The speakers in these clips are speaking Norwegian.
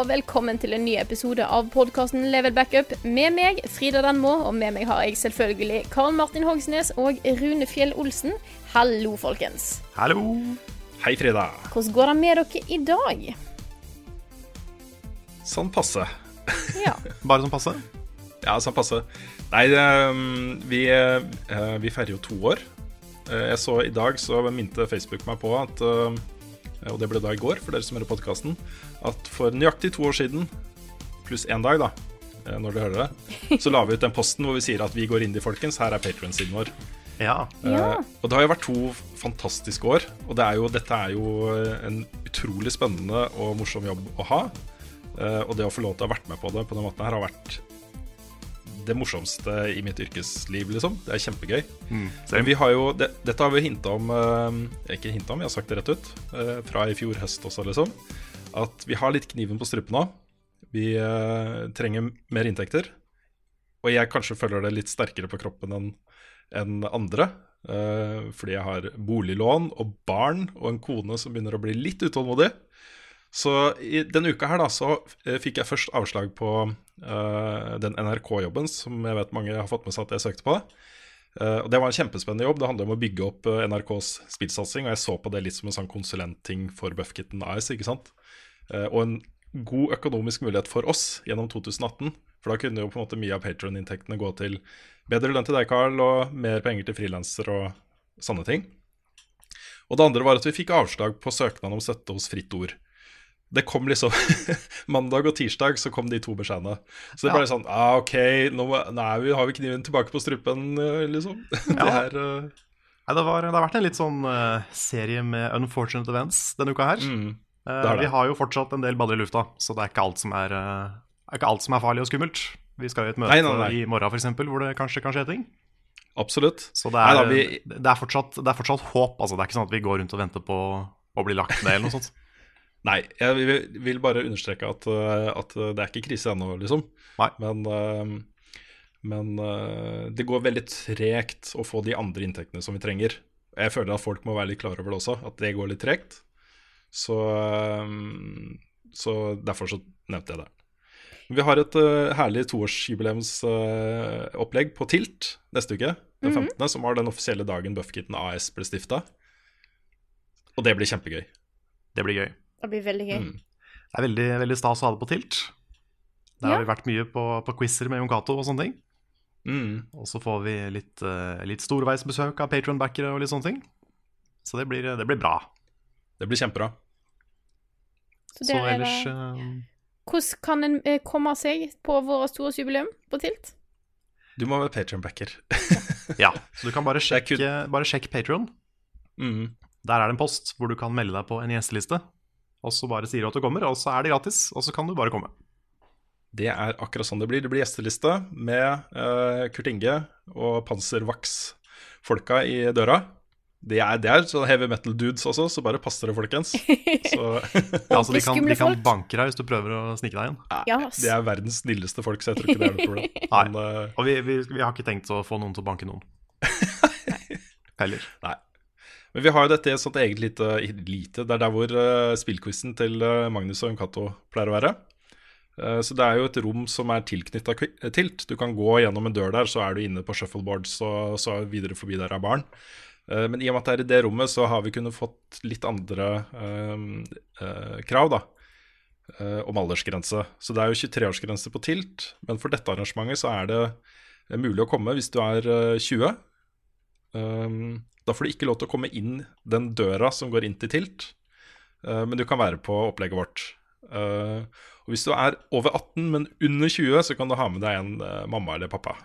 Og velkommen til en ny episode av podkasten Level Backup med meg, Frida Denmo, og med meg har jeg selvfølgelig Karl Martin Hogsnes og Rune Fjell Olsen. Hallo, folkens. Hallo. Hei, Frida. Hvordan går det med dere i dag? Sånn passe. Ja. Bare sånn passe? Ja, sånn passe. Nei, ehm, vi, eh, vi feirer jo to år. Eh, Jeg så i dag, så minte Facebook meg på at eh, Og det ble da i går, for dere som hører podkasten, at for nøyaktig to år siden, pluss én dag, da, eh, når dere hører det, så la vi ut den posten hvor vi sier at vi går inn i folkens, her er patrion-siden vår. Ja. Ja. Eh, og det har jo vært to fantastiske år. Og det er jo, dette er jo eh, en utrolig spennende og morsom jobb å ha. Uh, og det å få lov til å ha vært med på det på den måten her har vært det morsomste i mitt yrkesliv, liksom. Det er kjempegøy. Men vi har jo, det, dette har vi hinta om eh, Ikke hinta om, vi har sagt det rett ut. eh, fra i fjor høst også, liksom. At vi har litt kniven på strupen nå. Vi eh, trenger mer inntekter. Og jeg kanskje føler det litt sterkere på kroppen enn enn andre. eh, fordi jeg har boliglån og barn og en kone som begynner å bli litt utålmodig. Så i denne uka her da, så eh, fikk jeg først avslag på uh, den NRK-jobben som jeg vet mange har fått med seg at jeg søkte på. Uh, og Det var en kjempespennende jobb. Det handler om å bygge opp uh, NRKs spillsatsing. Og jeg så på det litt som en sånn konsulentting for Buffkitten Ice. ikke sant? Og en god økonomisk mulighet for oss gjennom 2018. For da kunne jo på en måte mye av Patron-inntektene gå til bedre lønn til deg, Carl, og mer penger til frilanser og sånne ting. Og det andre var at vi fikk avslag på søknaden om støtte hos Fritt Ord. Det kom liksom Mandag og tirsdag så kom de to beskjedene. Så det ble sånn ah, OK, nå vi, har vi kniven tilbake på strupen, liksom. Ja. Det her uh... Nei, det, var, det har vært en litt sånn uh, serie med unfortunate events denne uka her. mm, det det. Uh, vi har jo fortsatt en del baller i lufta, så det er ikke alt som er, eh, er, ikke alt som er farlig og skummelt. Vi skal jo i et møte Nei, nei, nei. i morgen eksempel, hvor det kanskje kan skje ting. Absolutt. Så det er, Nei da, vi- det, er fortsatt, det er fortsatt håp. Altså, det er ikke sånn at vi går rundt og venter på å bli lagt ned eller noe sånt. Nei, jeg vil, bare understreke at, eh, at det er ikke krise ennå, liksom. Nei. Men, eh, men eh, det går veldig tregt å få de andre inntektene som vi trenger. Jeg føler at folk må være litt klar over det også, at det går litt tregt. Så, så derfor så nevnte jeg det. Vi har et herlig toårsjubileumsopplegg på Tilt neste uke, den 15., som var den offisielle dagen Buffkitten AS ble stifta. Og det blir kjempegøy. Det blir gøy. Det blir veldig gøy. Mm. Det er veldig, veldig stas å ha det på tilt. Der Ja. har vi vært mye på, på quizer med Jon Cato og sånne ting. Mm. Og så får vi litt, eh, litt storveisbesøk av patronbackere og litt sånne ting. Så det blir, det blir bra. Det blir kjempebra. Så, Så er ellers det... eh, Hvordan kan en komme seg på vårt jubileum på Tilt? Du må være patronbacker. Ja, så du kan bare Det sjekke, bare sjekk Patron. Mm. Der er det en post hvor du kan melde deg på en gjesteliste. Og så bare sier du at du kommer, og så er det gratis, og så kan du bare komme. Det er akkurat sånn det blir. Det blir gjesteliste med uh, Kurt Inge og Panservax-folka i døra. Det er, det er sånn heavy metal dudes også, så bare pass dere, folkens. Så, Ja, altså, de, kan, de kan banke deg hvis du prøver å snike deg inn. Ja, ass. det er verdens snilleste folk, så jeg tror ikke det er noe problem. Nei. Men, uh... Og vi, vi, vi har ikke tenkt å få noen til å banke noen. Heller. nei. Men vi har jo dette i et sånt eget lite, lite Det er der hvor uh, spillquizen til eh, Magnus og Uncato pleier å være. Uh, så det er jo et rom som er tilknytta Tilt. Du kan gå gjennom en dør der, så er du inne på shuffleboards, og så videre forbi der er barn. Uh, Men i og med at det er i det rommet, så har vi kunnet fått litt andre uh, krav, da. om aldersgrense. Så det er jo 23-årsgrense på Tilt, men for dette arrangementet så er det mulig å komme hvis du er eh, 20. Um, da får du ikke lov til å komme inn den døra som går inn til Tilt. Eh, men du kan være på opplegget vårt. Eh, og hvis du er over 18, men under 20, så kan du ha med deg en eh, mamma eller pappa.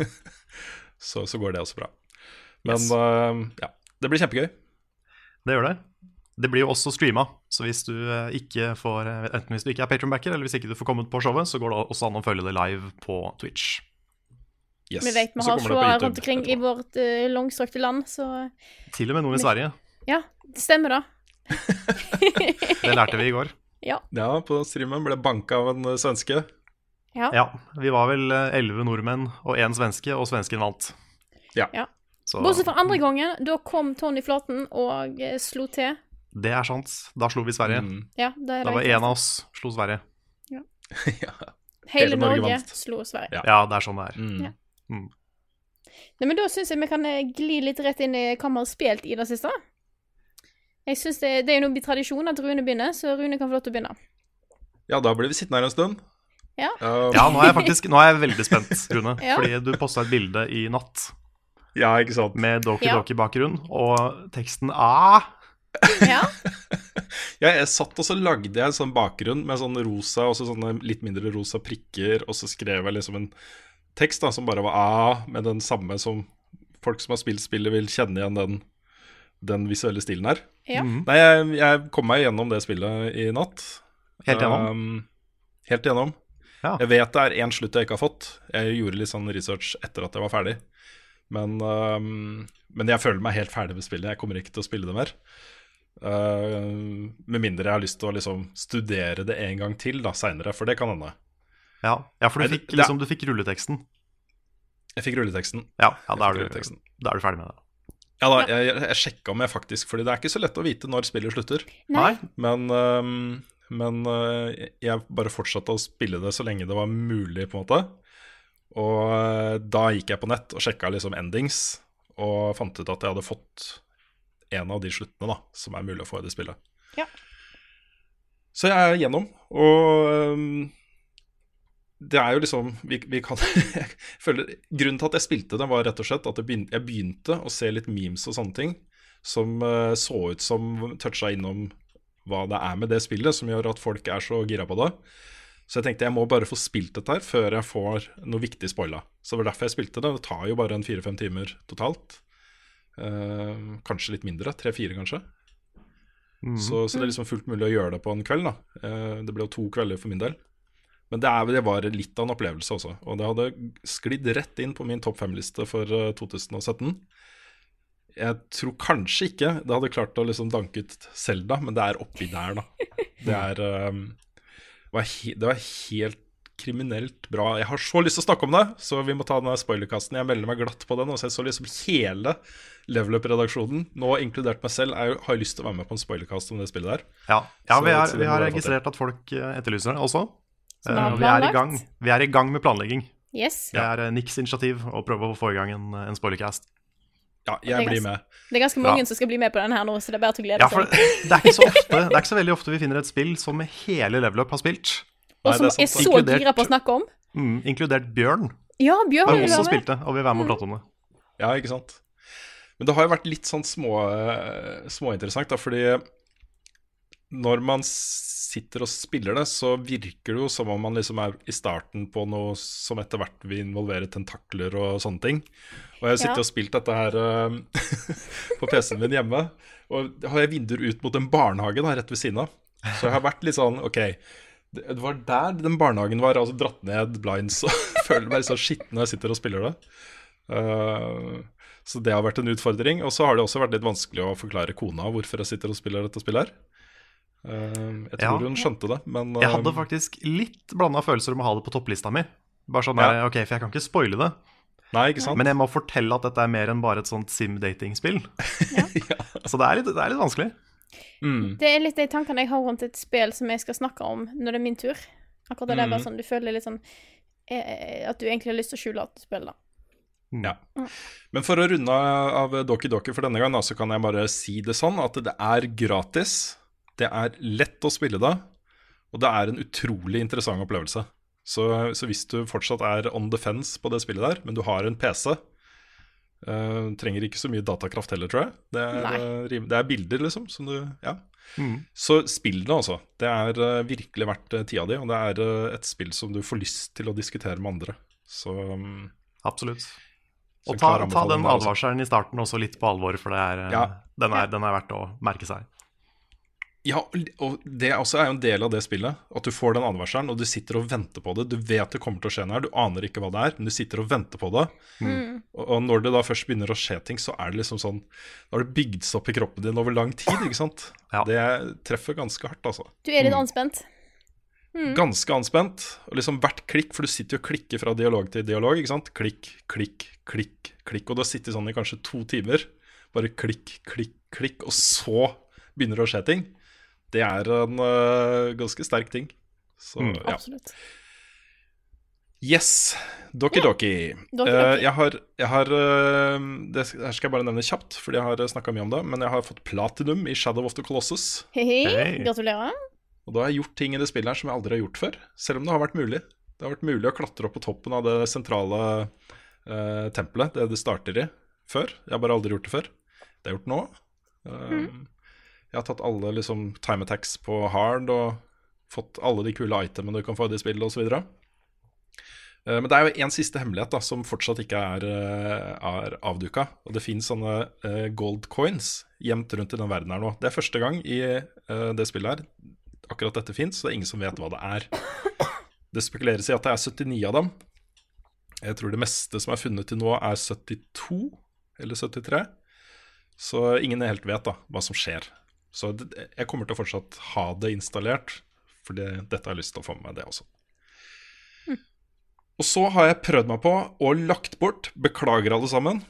så, så går det også bra. Men Yes. ja, det blir kjempegøy. Det gjør det. Det blir jo også streama, så hvis du ikke får Enten hvis du ikke er patronbacker, eller hvis ikke du får kommet på showet, så går det også an å følge det live på Twitch. Yes. Vi vet vi har seere rundt omkring i vårt uh, langstrakte land, så Til og med noen i Sverige. ja, det stemmer da. Det lærte vi i går. Ja. Ja, på streamen ble banka av en uh, svenske. Ja. Ja, vi var vel eh, elleve nordmenn og én svenske, og svensken vant. Ja. Ja. Så Bortsett fra andre gangen, da kom Tony Flaten og uh, slo til. det er sant. Da slo vi Sverige. Mm. Ja, det er Da var en av oss slo Sverige. ja. Hele hele Norge Norge slo Sverige. Ja. Ja, det er sånn det er. Mm. Ja. Nei, men Da syns jeg vi kan eh, gli litt rett inn i hva vi har spilt i det siste. Jeg synes Det, det er jo noe tradisjon at Rune begynner, så Rune kan få lov til å begynne. ja, da blir vi sittende her en stund. Ja. Um, Ja, nå er jeg faktisk nå er jeg veldig spent, Rune. Ja. Fordi du posta et bilde i natt ja, ikke sant. med Doki Ja. Doki-bakgrunn, og teksten ah, Ja, Ja, jeg satt og så lagde jeg en sånn bakgrunn med sånn rosa og så sånne litt mindre rosa prikker, og så skrev jeg liksom en tekst da, som bare var A, med den samme som folk som har spilt spillet, vil kjenne igjen den, den visuelle stilen her. ja. Nei, jeg, jeg kom meg gjennom det spillet i natt. helt gjennom. Um, helt gjennom. Ja. Jeg vet det er én slutt jeg ikke har fått. Jeg gjorde litt sånn research etter at jeg var ferdig. Men, um, men jeg føler meg helt ferdig med spillet. Jeg kommer ikke til å spille det mer. Uh, med mindre jeg har lyst til å liksom studere det en gang til da, seinere, for det kan hende. Ja, ja for du fikk, liksom, du fikk rulleteksten. Jeg fikk rulleteksten. Ja, ja da, er du, rulleteksten. da er du ferdig med det. Ja da, jeg, jeg, sjekka om jeg faktisk Fordi det er ikke så lett å vite når spillet slutter. Nei. Men, um, men uh, jeg bare fortsatte å spille det så lenge det var mulig, på en måte. Og uh, da gikk jeg på nett og sjekka liksom endings, og fant ut at jeg hadde fått en av de sluttene da, som er mulig å få i det spillet. Ja. Så jeg er gjennom, og øhm, det er jo liksom vi, vi kan, føler, Grunnen til at jeg spilte det, var rett og slett at jeg begynte, jeg begynte å se litt memes og sånne ting som eh, så ut som toucha innom hva det er med det spillet som gjør at folk er så gira på det. Så jeg tenkte jeg må bare få spilt dette her før jeg får noe viktig spoila. Så det var derfor jeg spilte det. Det tar jo bare en fire-fem timer totalt. Eh, kanskje litt mindre. Tre-fire, kanskje. Mm. Så, så det er liksom fullt mulig å gjøre det på en kveld. da Eh, Det ble jo to kvelder for min del. Men det, er, det var litt av en opplevelse også. Og det hadde sklidd rett inn på min topp fem-liste for eh, 2017. Jeg tror kanskje ikke det hadde klart å liksom danke ut Selda, men det er oppi der, da. Det er um, var he, Det var helt kriminelt bra. Jeg har så lyst til å snakke om det, så vi må ta den spoilerkasten. Jeg melder meg glatt på den. Og så jeg så liksom hele Level Up-redaksjonen, nå inkludert meg selv, er, har lyst til å være med på en spoilerkast om det spillet der. Ja, ja Så- vi, er, vi har registrert at folk eh, etterlyser det også. Eh, vi er i gang, vi er i gang med planlegging. Yes. Det er eh, Nicks initiativ å prøve å få i gang en, en spoilercast. Ja, jeg blir med. Det er ganske mange som skal bli med på den her nå, så det er bare til å glede Ja, seg. det er ikke så ofte Det er ikke så veldig ofte vi finner et spill som hele Level Up har spilt. Og som Nei, er er så Inkludert- gira på å snakke om. Mm, inkludert Bjørn. Ja, Bjørn Har også spilt det og vil være med og prate om det. Ja, ikke sant. Men det har jo vært litt sånn små, eh, småinteressant, da, fordi når man sitter og spiller det, så virker det jo som om man liksom er i starten på noe som etter hvert vil involvere tentakler og sånne ting. Og jeg har sittet Ja. og spilt dette her eh, på PC-en min hjemme, og har jeg vinduer ut mot en barnehage da, rett ved siden av. Så jeg har vært litt sånn OK, det det var der den barnehagen var, altså dratt ned blinds og føler meg litt sånn skitten når jeg sitter og spiller det. Uh, så det har vært en utfordring. Og så har det også vært litt vanskelig å forklare kona hvorfor jeg sitter og spiller dette spillet her. Eh, jeg tror Ja. hun skjønte det, men Jeg hadde eh, faktisk litt blanda følelser om å ha det på topplista mi. Bare sånn Ja. ok, For jeg kan ikke spoile det, Nei, ikke sant? men jeg må fortelle at dette er mer enn bare et sånt sim-datingspill. Så det er, litt, det er litt vanskelig. mm, Det er litt de tankene jeg har rundt et spill som jeg skal snakke om når det er min tur. Akkurat det Mm. bare sånn, Du føler litt sånn eh, At du egentlig har lyst til å skjule at du spiller. da. ja. Men for å runde av Doki Doki for denne gang, så kan jeg bare si det sånn at det er gratis. Det er lett å spille da, og det er en utrolig interessant opplevelse. Så, så hvis du fortsatt er on the fence på det spillet der, men du har en PC, uh, trenger ikke så mye datakraft heller, tror jeg. Det er, eh, det er bilder, liksom. Som du, ja. Mm. Så spill det, altså. Det er uh, virkelig verdt eh, tida di, og det er uh, et spill som du får lyst til å diskutere med andre. Så um, Absolutt. Og ta, ta den advarselen i starten også litt på alvor, for det er, eh, Ja. den, er, den er verdt å merke seg. Ja, og det også er jo en del av det spillet. At du får den advarselen, og du sitter og venter på det. Du vet det kommer til å skje noe her, du aner ikke hva det er, men du sitter og venter på det. Og, og når det da først begynner å skje ting, så er det liksom sånn Da har det bygd seg opp i kroppen din over lang tid, ikke sant? Ja. Det treffer ganske hardt, altså. Du er litt anspent. Ganske anspent. Og liksom hvert klikk, for du sitter jo og klikker fra dialog til dialog, ikke sant? Klikk, klikk, klikk, klikk. Og du har sittet sånn i kanskje to timer. Bare klikk, klikk, klikk, og så begynner det å skje ting. Det er en uh, ganske sterk ting. Så ja. Absolutt. Yes. Doki Doki. Yeah. Uh, jeg har, jeg har uh, Det her skal jeg bare nevne kjapt, fordi jeg har snakka mye om det. Men jeg har fått platinum i Shadow of the Colossus. Hei, Hei. gratulerer. Og da har jeg gjort ting i det spillet her som jeg aldri har gjort før. Selv om det har vært mulig. Det har vært mulig å klatre opp på toppen av det sentrale uh, tempelet, det det starter i, før. Jeg har bare aldri gjort det før. Det har jeg gjort nå. Eh, Jeg har tatt alle liksom, time attacks på hard og fått alle de kule itemene du kan få i det spillet osv. Eh, Men det er jo en siste hemmelighet da, som fortsatt ikke er, eh, er avduka. Og det finnes sånne eh, gold coins gjemt rundt i den verden her nå. Det er første gang i det spillet her akkurat dette fins, så det er ingen som vet hva det er. Det spekuleres i at det er 79 av dem. Jeg tror det meste som er funnet til nå, er 72 eller 73. Så ingen helt vet da hva som skjer. Så det, jeg kommer til å fortsatt ha det installert, for dette har jeg lyst til å få med meg, det også. Og så har jeg prøvd meg på og lagt bort, beklager alle sammen,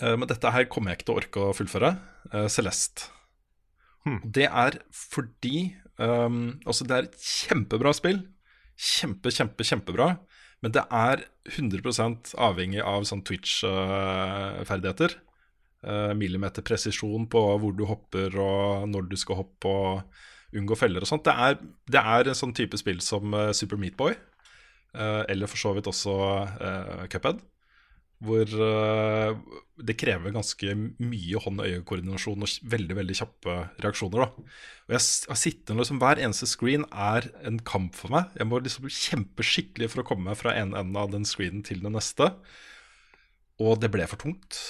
eh, men dette her kommer jeg ikke til å orke å fullføre, Celeste. Celeste. Det er fordi um, Altså, det er et kjempebra spill. Kjempe, kjempe, kjempebra. Men det er 100% avhengig av sånn Twitch-ferdigheter. Uh, millimeter presisjon på hvor du hopper, og når du skal hoppe, og unngå feller og sånt. Det er, det er en sånn type spill som uh, Super Meatboy, Boy, eller for så vidt også Cuphead. Hvor det krever ganske mye hånd-øye-koordinasjon og veldig veldig kjappe reaksjoner. da. Og jeg sitter liksom, Hver eneste screen er en kamp for meg. Jeg må liksom kjempe skikkelig for å komme meg fra en enden av den screenen til den neste. Og det ble for tungt.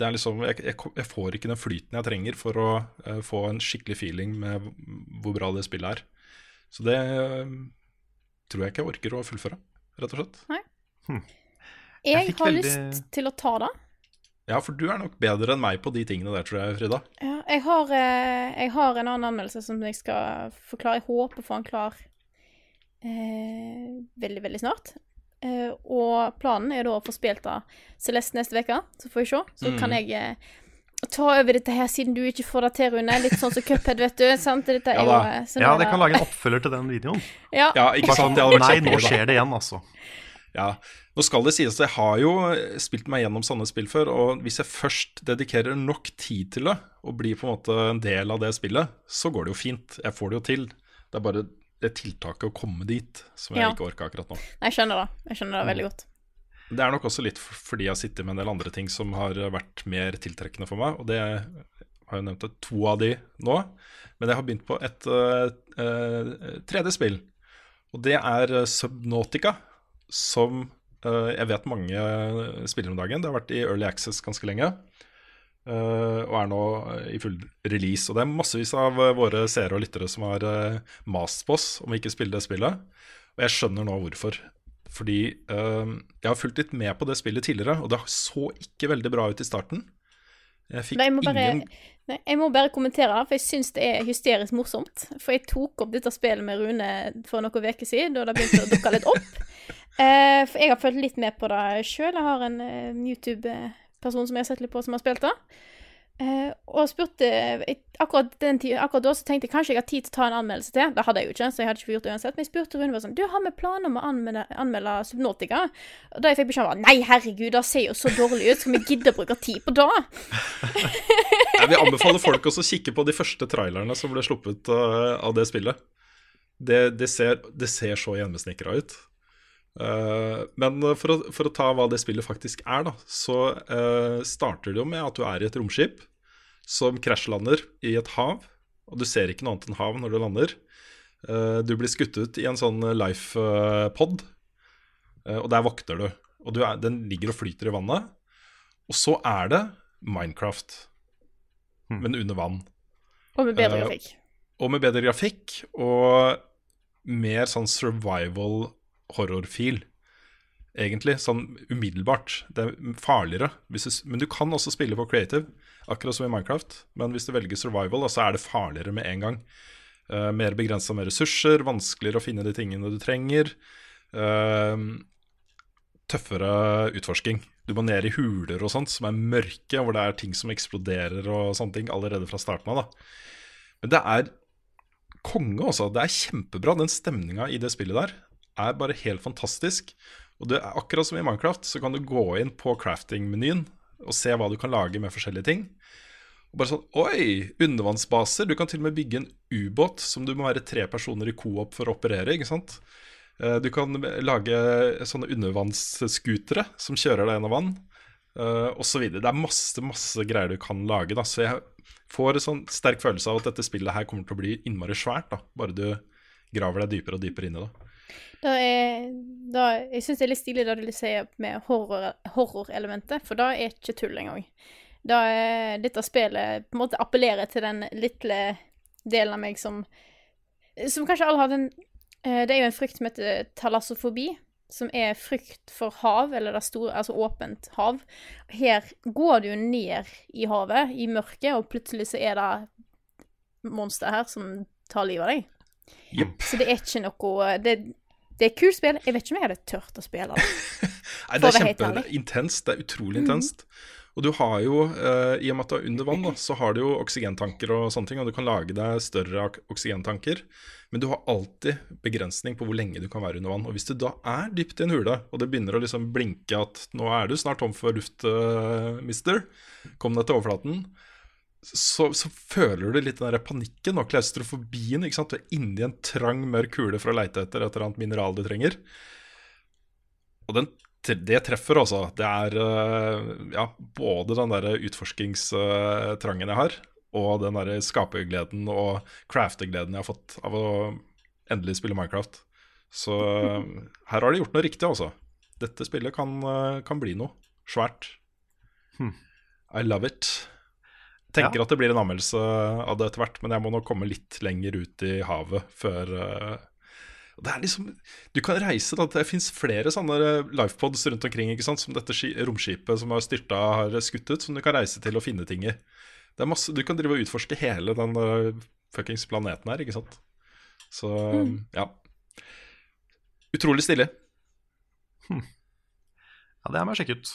Det er liksom, jeg, jeg, jeg får ikke den flyten jeg trenger for å uh, få en skikkelig feeling med hvor bra det spillet er. Så det uh, tror jeg ikke jeg orker å fullføre, rett og slett. Jeg, Jeg har veldig- lyst til å ta det. Ja, for du er nok bedre enn meg på de tingene der, tror jeg, Frida. Ja, jeg, har, eh, jeg har en annen anmeldelse som jeg skal forklare. Jeg håper å få den klar eh, veldig, veldig snart. Eh, og planen er da å få spilt av Celeste neste uke, så får vi se. Så kan jeg uh, ta over dette her, siden du ikke får det til, Rune. Litt sånn som Cuphead, vet du. Sant? Dette er Ja jo, da. eh, sånn Ja, er det kan lage en oppfølger til den videoen. Ja. Ja, ikke sant? sånn, Det hadde vært Nei, nå skjer det igjen, altså. Ja, Nå skal det sies at jeg har jo spilt meg gjennom sånne spill før, og hvis jeg først dedikerer nok tid til det, og blir på en måte en del av det spillet, så går det jo fint. Jeg får det jo til. Det er bare det tiltaket å komme dit som jeg Ja. ikke orker akkurat nå. Jeg skjønner det. Jeg skjønner det veldig godt. Det er nok også litt fordi jeg sitter med en del andre ting som har vært mer tiltrekkende for meg, og det har jeg nevnt to av de nå. Men jeg har begynt på et uh, uh, tredje spill, og det er øh, Subnautica, som uh, jeg vet mange spiller om dagen. Det har vært i Early Access ganske lenge. Øh, og er nå i full release. Og det er massevis av øh, våre seere og lyttere som har øh, mast på oss om vi ikke spiller det spillet. Og jeg skjønner nå hvorfor. Fordi jeg har fulgt litt med på det spillet tidligere, og det så ikke veldig bra ut i starten. Jeg fikk jeg, bare, ingen nei, jeg må bare kommentere for jeg syns det er hysterisk morsomt. For jeg tok opp dette spillet med Rune for noen uker siden, da det begynte å dukke litt opp. Eh, for jeg har fulgt litt med på det sjøl. Jeg har en eh, YouTube-person som jeg har sett litt på, som har spilt det. Uh, og spurte jeg, akkurat, tid, akkurat da så tenkte jeg kanskje jeg har tid til å ta en anmeldelse til. Det hadde jeg jo ikke, så jeg hadde ikke gjort det uansett. Men jeg spurte bare sånn Du, har vi planer om å anmelde, anmelde Subnautica? Og da jeg fikk beskjed om nei, herregud, det ser jo så dårlig ut. Skal vi gidde å bruke tid på det? Jeg vil anbefale folk også å kikke på de første trailerne som ble sluppet uh, av det spillet. Det, det, ser, det ser så hjemmesnekra ut. Eh, men for å, for å ta hva det spillet faktisk er, da, så eh, starter det jo med at du er i et romskip som krasjlander i et hav. Og du ser ikke noe annet enn hav når du lander. Eh, du blir skutt ut i en sånn life-pod, og der vokter du. Og du er, den ligger og flyter i vannet. Og så er det Minecraft, men under vann. Og med bedre grafikk. Og med bedre grafikk og mer sånn survival horror-feel. Egentlig, sånn umiddelbart. Det er farligere. Du, men du kan også spille på creative, akkurat som i Minecraft. Men hvis du velger survival, da, så er det farligere med en gang. Uh, mer begrensa med ressurser, vanskeligere å finne de tingene du trenger. Uh, tøffere utforsking. Du må ned i huler og sånt som er mørke, hvor det er ting som eksploderer og sånne ting allerede fra starten av. da. Men det er konge, også. Det er kjempebra. Den stemninga i det spillet der er bare helt fantastisk. Og det er akkurat som i Minecraft, så kan du gå inn på crafting-menyen og se hva du kan lage med forskjellige ting. Og bare sånn Oi! Undervannsbaser. Du kan til og med bygge en ubåt som du må være tre personer i coop for å operere. ikke sant? Eh, Du kan lage sånne undervannsskutere som kjører deg gjennom vann, uh, osv. Det er masse masse greier du kan lage. da, Så jeg får en sånn sterk følelse av at dette spillet her kommer til å bli innmari svært. da, Bare du graver deg dypere og dypere inn i det. Det er, da, jeg syns det er litt stilig det du sier med horror- horror-elementet, for det er ikke tull engang. Da er, dette spillet på en måte appellerer til den lille delen av meg som Som kanskje alle har den eh, Det er jo en frykt som heter talassofobi, som er frykt for hav, eller det store, altså åpent hav. Her går du jo ned i havet, i mørket, og plutselig så er det monster her som tar livet av deg. Yep. Så det er ikke noe Det, det er et kult spill. Jeg vet ikke om jeg hadde tørt å spille det. Nei, det er kjempeintenst. Det er utrolig intenst. Og du har jo, eh, i og med at du er under vann, da, så har du jo oksygentanker og sånne ting, og du kan lage deg større oksygentanker. Men du har alltid begrensning på hvor lenge du kan være under vann. Og hvis du da er dypt i en hule, og det begynner å liksom blinke at nå er du snart tom for luft, uh, mister, kom deg til overflaten, så, så føler du litt den der panikken og klaustrofobien. ikke sant? Du er inni en trang, mørk hule for å leite etter et eller annet mineral du trenger. Og den, det treffer, altså. Det er eh, ja, både den der utforskingstrangen jeg har, og den der skapergleden og craftergleden jeg har fått av å endelig spille Minecraft. Så eh, her har de gjort noe riktig, altså. Dette spillet kan, eh, kan bli noe svært. Hmm. I love it. Tenker Ja. at det blir en anmeldelse av det etter hvert, men jeg må nok komme litt lenger ut i havet før eh, det er liksom, Du kan reise, da. Det fins flere sånne lifepods rundt omkring ikke sant? som dette romskipet som har styrta, har skutt ut, som du kan reise til og finne ting i. Det er masse, Du kan drive og utforske hele den uh, fuckings planeten her, ikke sant. Så ja. Utrolig stilig. Ja, det må jeg sjekke ut.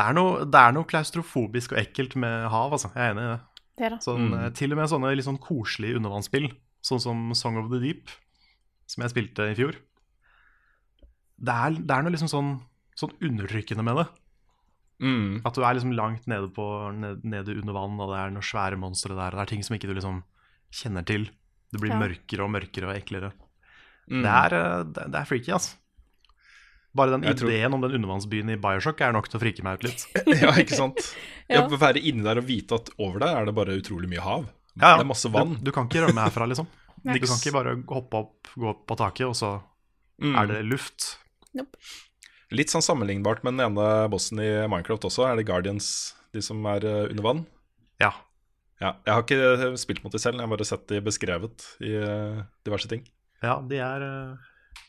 Det er, noe, det er noe klaustrofobisk og ekkelt med hav, altså. Jeg er enig i det. Det er. Sånn, Mm. eh, Til og med sånne litt sånn koselige undervannsspill, sånn som Song of the Deep, som jeg spilte i fjor. Det er, det er noe liksom sånn, sånn undertrykkende med det. Mm. At du er liksom langt nede, på, ned, nede under vann, og det er noen svære monstre der. Og det er ting som ikke du liksom kjenner til. Det blir Ja. mørkere og mørkere og eklere. Mm. Det, er, eh, det, det er freaky, altså. Bare den Jeg tror- ideen om den undervannsbyen i Bioshock er nok til å frike meg ut litt. Ja, ikke sant? Ja. ja. Være inni der og vite at over deg er det bare utrolig mye hav. Ja, ja. Det er masse vann. Du, du kan ikke rømme herfra, liksom. Du kan ikke bare hoppe opp, gå opp på taket, og så Mm. er det luft. Nope. Litt sånn sammenlignbart med den ene bossen i Minecraft også. Er det Guardians, de som er eh, under vann? Ja. Ja, jeg har ikke spilt mot de selv, jeg har bare sett de beskrevet i eh, diverse ting. ja, de er, eh,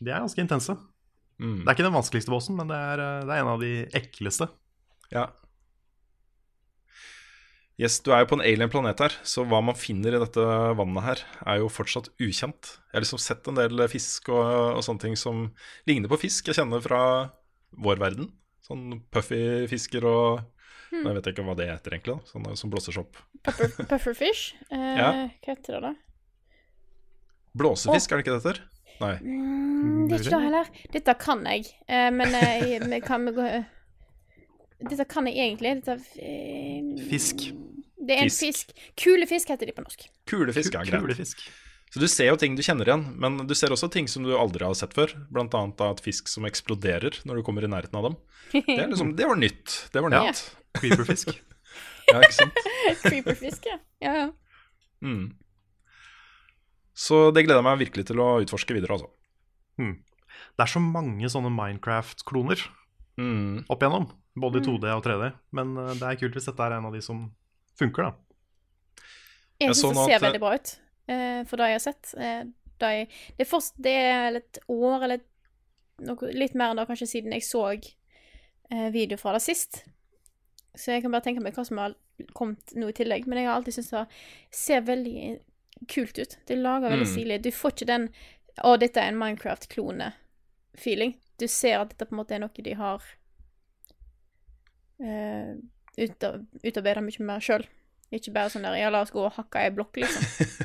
de er ganske intense. Mm. Det er ikke den vanskeligste bossen, men det er, eh, det er en av de ekleste. Ja. Yes, du er jo på en alien planet her, så hva man finner i dette vannet her, er jo fortsatt ukjent. Jeg har liksom sett en del fisk og, og sånne ting som ligner på fisk jeg kjenner fra vår verden. Sånn puffy fisker og Hmm. Jeg vet ikke hva det heter, egentlig. da Sånne som blåser seg opp. Puffer, pufferfish. Eh, Ja. Hva heter det, da? Blåsefisk, er det ikke det heter? Nei. Mm, det er ikke det heller. Dette kan jeg, uh, men uh, kan vi gå Dette kan jeg egentlig. Dette uh, Fisk. Det er en Fisk. fisk. Kulefisk heter de på norsk. Kulefisk er greit. Kulefisk. Så du ser jo ting du kjenner igjen, men du ser også ting som du aldri har sett før. Blant annet da et fisk som eksploderer når du kommer i nærheten av dem. Det, er liksom, det var nytt. Det var Ja. nytt. Creeperfisk. Ja, ikke sant? Creeperfisk, ja. ja, ja. Mm. Så det gleder jeg meg virkelig til å utforske videre, altså. Det er så mange sånne Minecraft-kloner Mm. opp igjennom. Både i 2D og 3D. Men eh, det er kult hvis dette er en av de som funker, da. Jeg syns det ser at- veldig bra ut, eh, for det jeg har sett. Eh, det, er, det, er først, det er et år eller noe, litt mer enn det kanskje siden jeg så eh, video fra det sist. Så jeg kan bare tenke meg hva som har kommet nå i tillegg. Men jeg har alltid syntes det ser veldig kult ut. Det er laga veldig Mm. stilig. Du får ikke den 'Å, dette er en Minecraft-klone'-feeling. Du ser at dette på en måte er noe de har uh, utarbeida mye mer sjøl. Ikke bare sånn der 'ja, la oss gå og hakke ei blokk', liksom.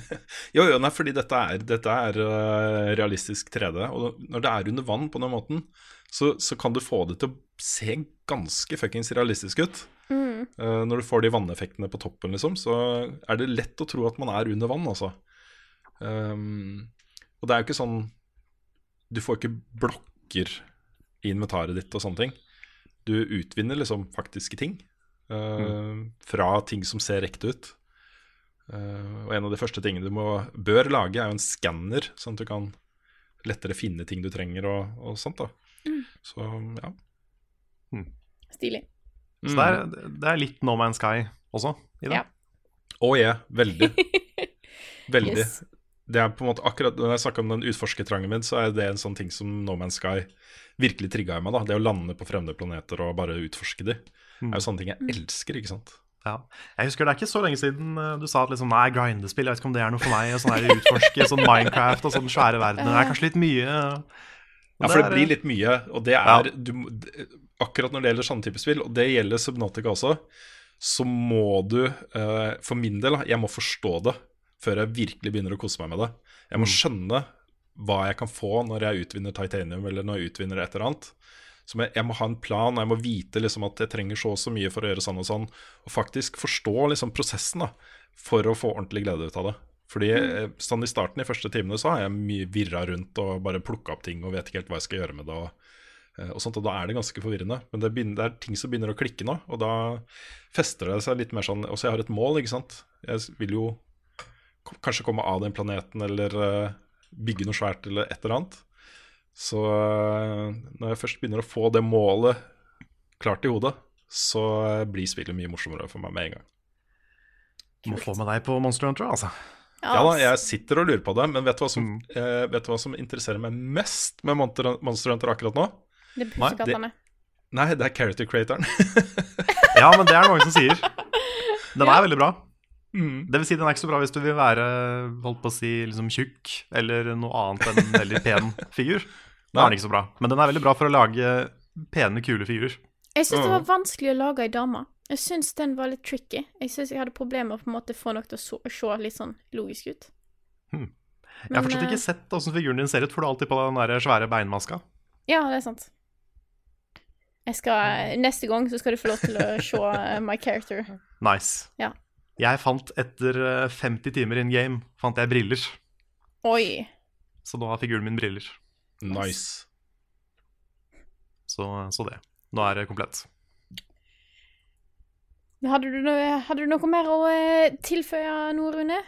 Jo, jo, nei, fordi dette er, dette er uh, realistisk 3D. Og når det er under vann på den måten, så, så kan du få det til å se ganske fuckings realistisk ut. Mm. Eh, når du får de vanneffektene på toppen, liksom, så er det lett å tro at man er under vann, altså. Um, og det er jo ikke sånn Du får ikke blokker i inventaret ditt og sånne ting. Du utvinner liksom faktiske ting. eh, Fra ting som ser ekte ut. Uh, og en av de første tingene du må, bør lage, er jo en skanner, sånn at du kan lettere finne ting du trenger og, og sånt. da Så ja. Stilig. Så det er, det er litt No Man's Sky også i det. Ja. Oh, yeah, veldig. Veldig. Yes. Det er på en måte akkurat Når jeg snakker om den utforskertrangen min, så er det en sånn ting som No Man's Sky virkelig trigga i meg. da Det å lande på fremmede planeter og bare utforske de. Mm. er jo sånne ting jeg elsker, ikke sant. Ja. Jeg husker Det er ikke så lenge siden eh, du sa at liksom, nei, grindespill, jeg vet ikke om det er noe for meg. og Sånn her utforske sånn Minecraft og sånne svære verdener. Det er kanskje litt mye. Ja, for det blir litt mye, og det er du, Akkurat når det gjelder sånne typer spill, og det gjelder Subnotica også, så må du eh, For min del, jeg må forstå det før jeg virkelig begynner å kose meg med det. Jeg må skjønne hva jeg kan få når jeg utvinner titanium, eller når jeg utvinner et eller annet. Så jeg må ha en plan, og jeg må vite liksom at jeg trenger så og så mye for å gjøre sånn og sånn, og faktisk forstå liksom prosessen da, for å få ordentlig glede ut av det. Fordi eh, sånn i starten, i første timene, så har jeg mye virra rundt og bare plukka opp ting og vet ikke helt hva jeg skal gjøre med det. og eh, og sånt, og Da er det ganske forvirrende. Men det, begynner, det er ting som begynner å klikke nå. Og da fester det seg litt mer sånn Også jeg har et mål, ikke sant. Jeg vil jo kanskje komme av den planeten eller eh, bygge noe svært eller et eller annet. Så når jeg først begynner å få det målet klart i hodet, så blir spillet mye morsommere for meg med en gang. Må få med deg på Monster Hunter, altså. Ja da, jeg sitter og lurer på det, men vet du hva som, Mm. eh, vet du hva som interesserer meg mest med Monster Monster Hunter akkurat nå? Det er pussekattene. Nei, det er character creatoren. Ja, men det er det mange som sier. Den er veldig bra. Mm. Det vil si, den er ikke så bra hvis du vil være holdt på å si, liksom tjukk eller noe annet enn en veldig pen figur. Da er den ikke så bra. Men den er veldig bra for å lage pene, kule figurer. Jeg syns det var vanskelig å lage ei dame. Jeg syns den var litt tricky. Jeg syns jeg hadde problemer med å på en måte få noe til å se, se litt sånn logisk ut. Jeg har fortsatt eh, ikke sett åssen figuren din ser ut, for du er alltid på den der svære beinmaska. Ja, det er sant. Jeg skal, neste gang så skal du få lov til å se eh, my character. Nice. Ja. Jeg fant etter eh, 50 timer in game fant jeg briller. Oi. Så nå har figuren min briller. Nice. Så, så det. Nå er det komplett. Hadde du, noe, hadde du noe mer å eh, tilføye nå, Rune?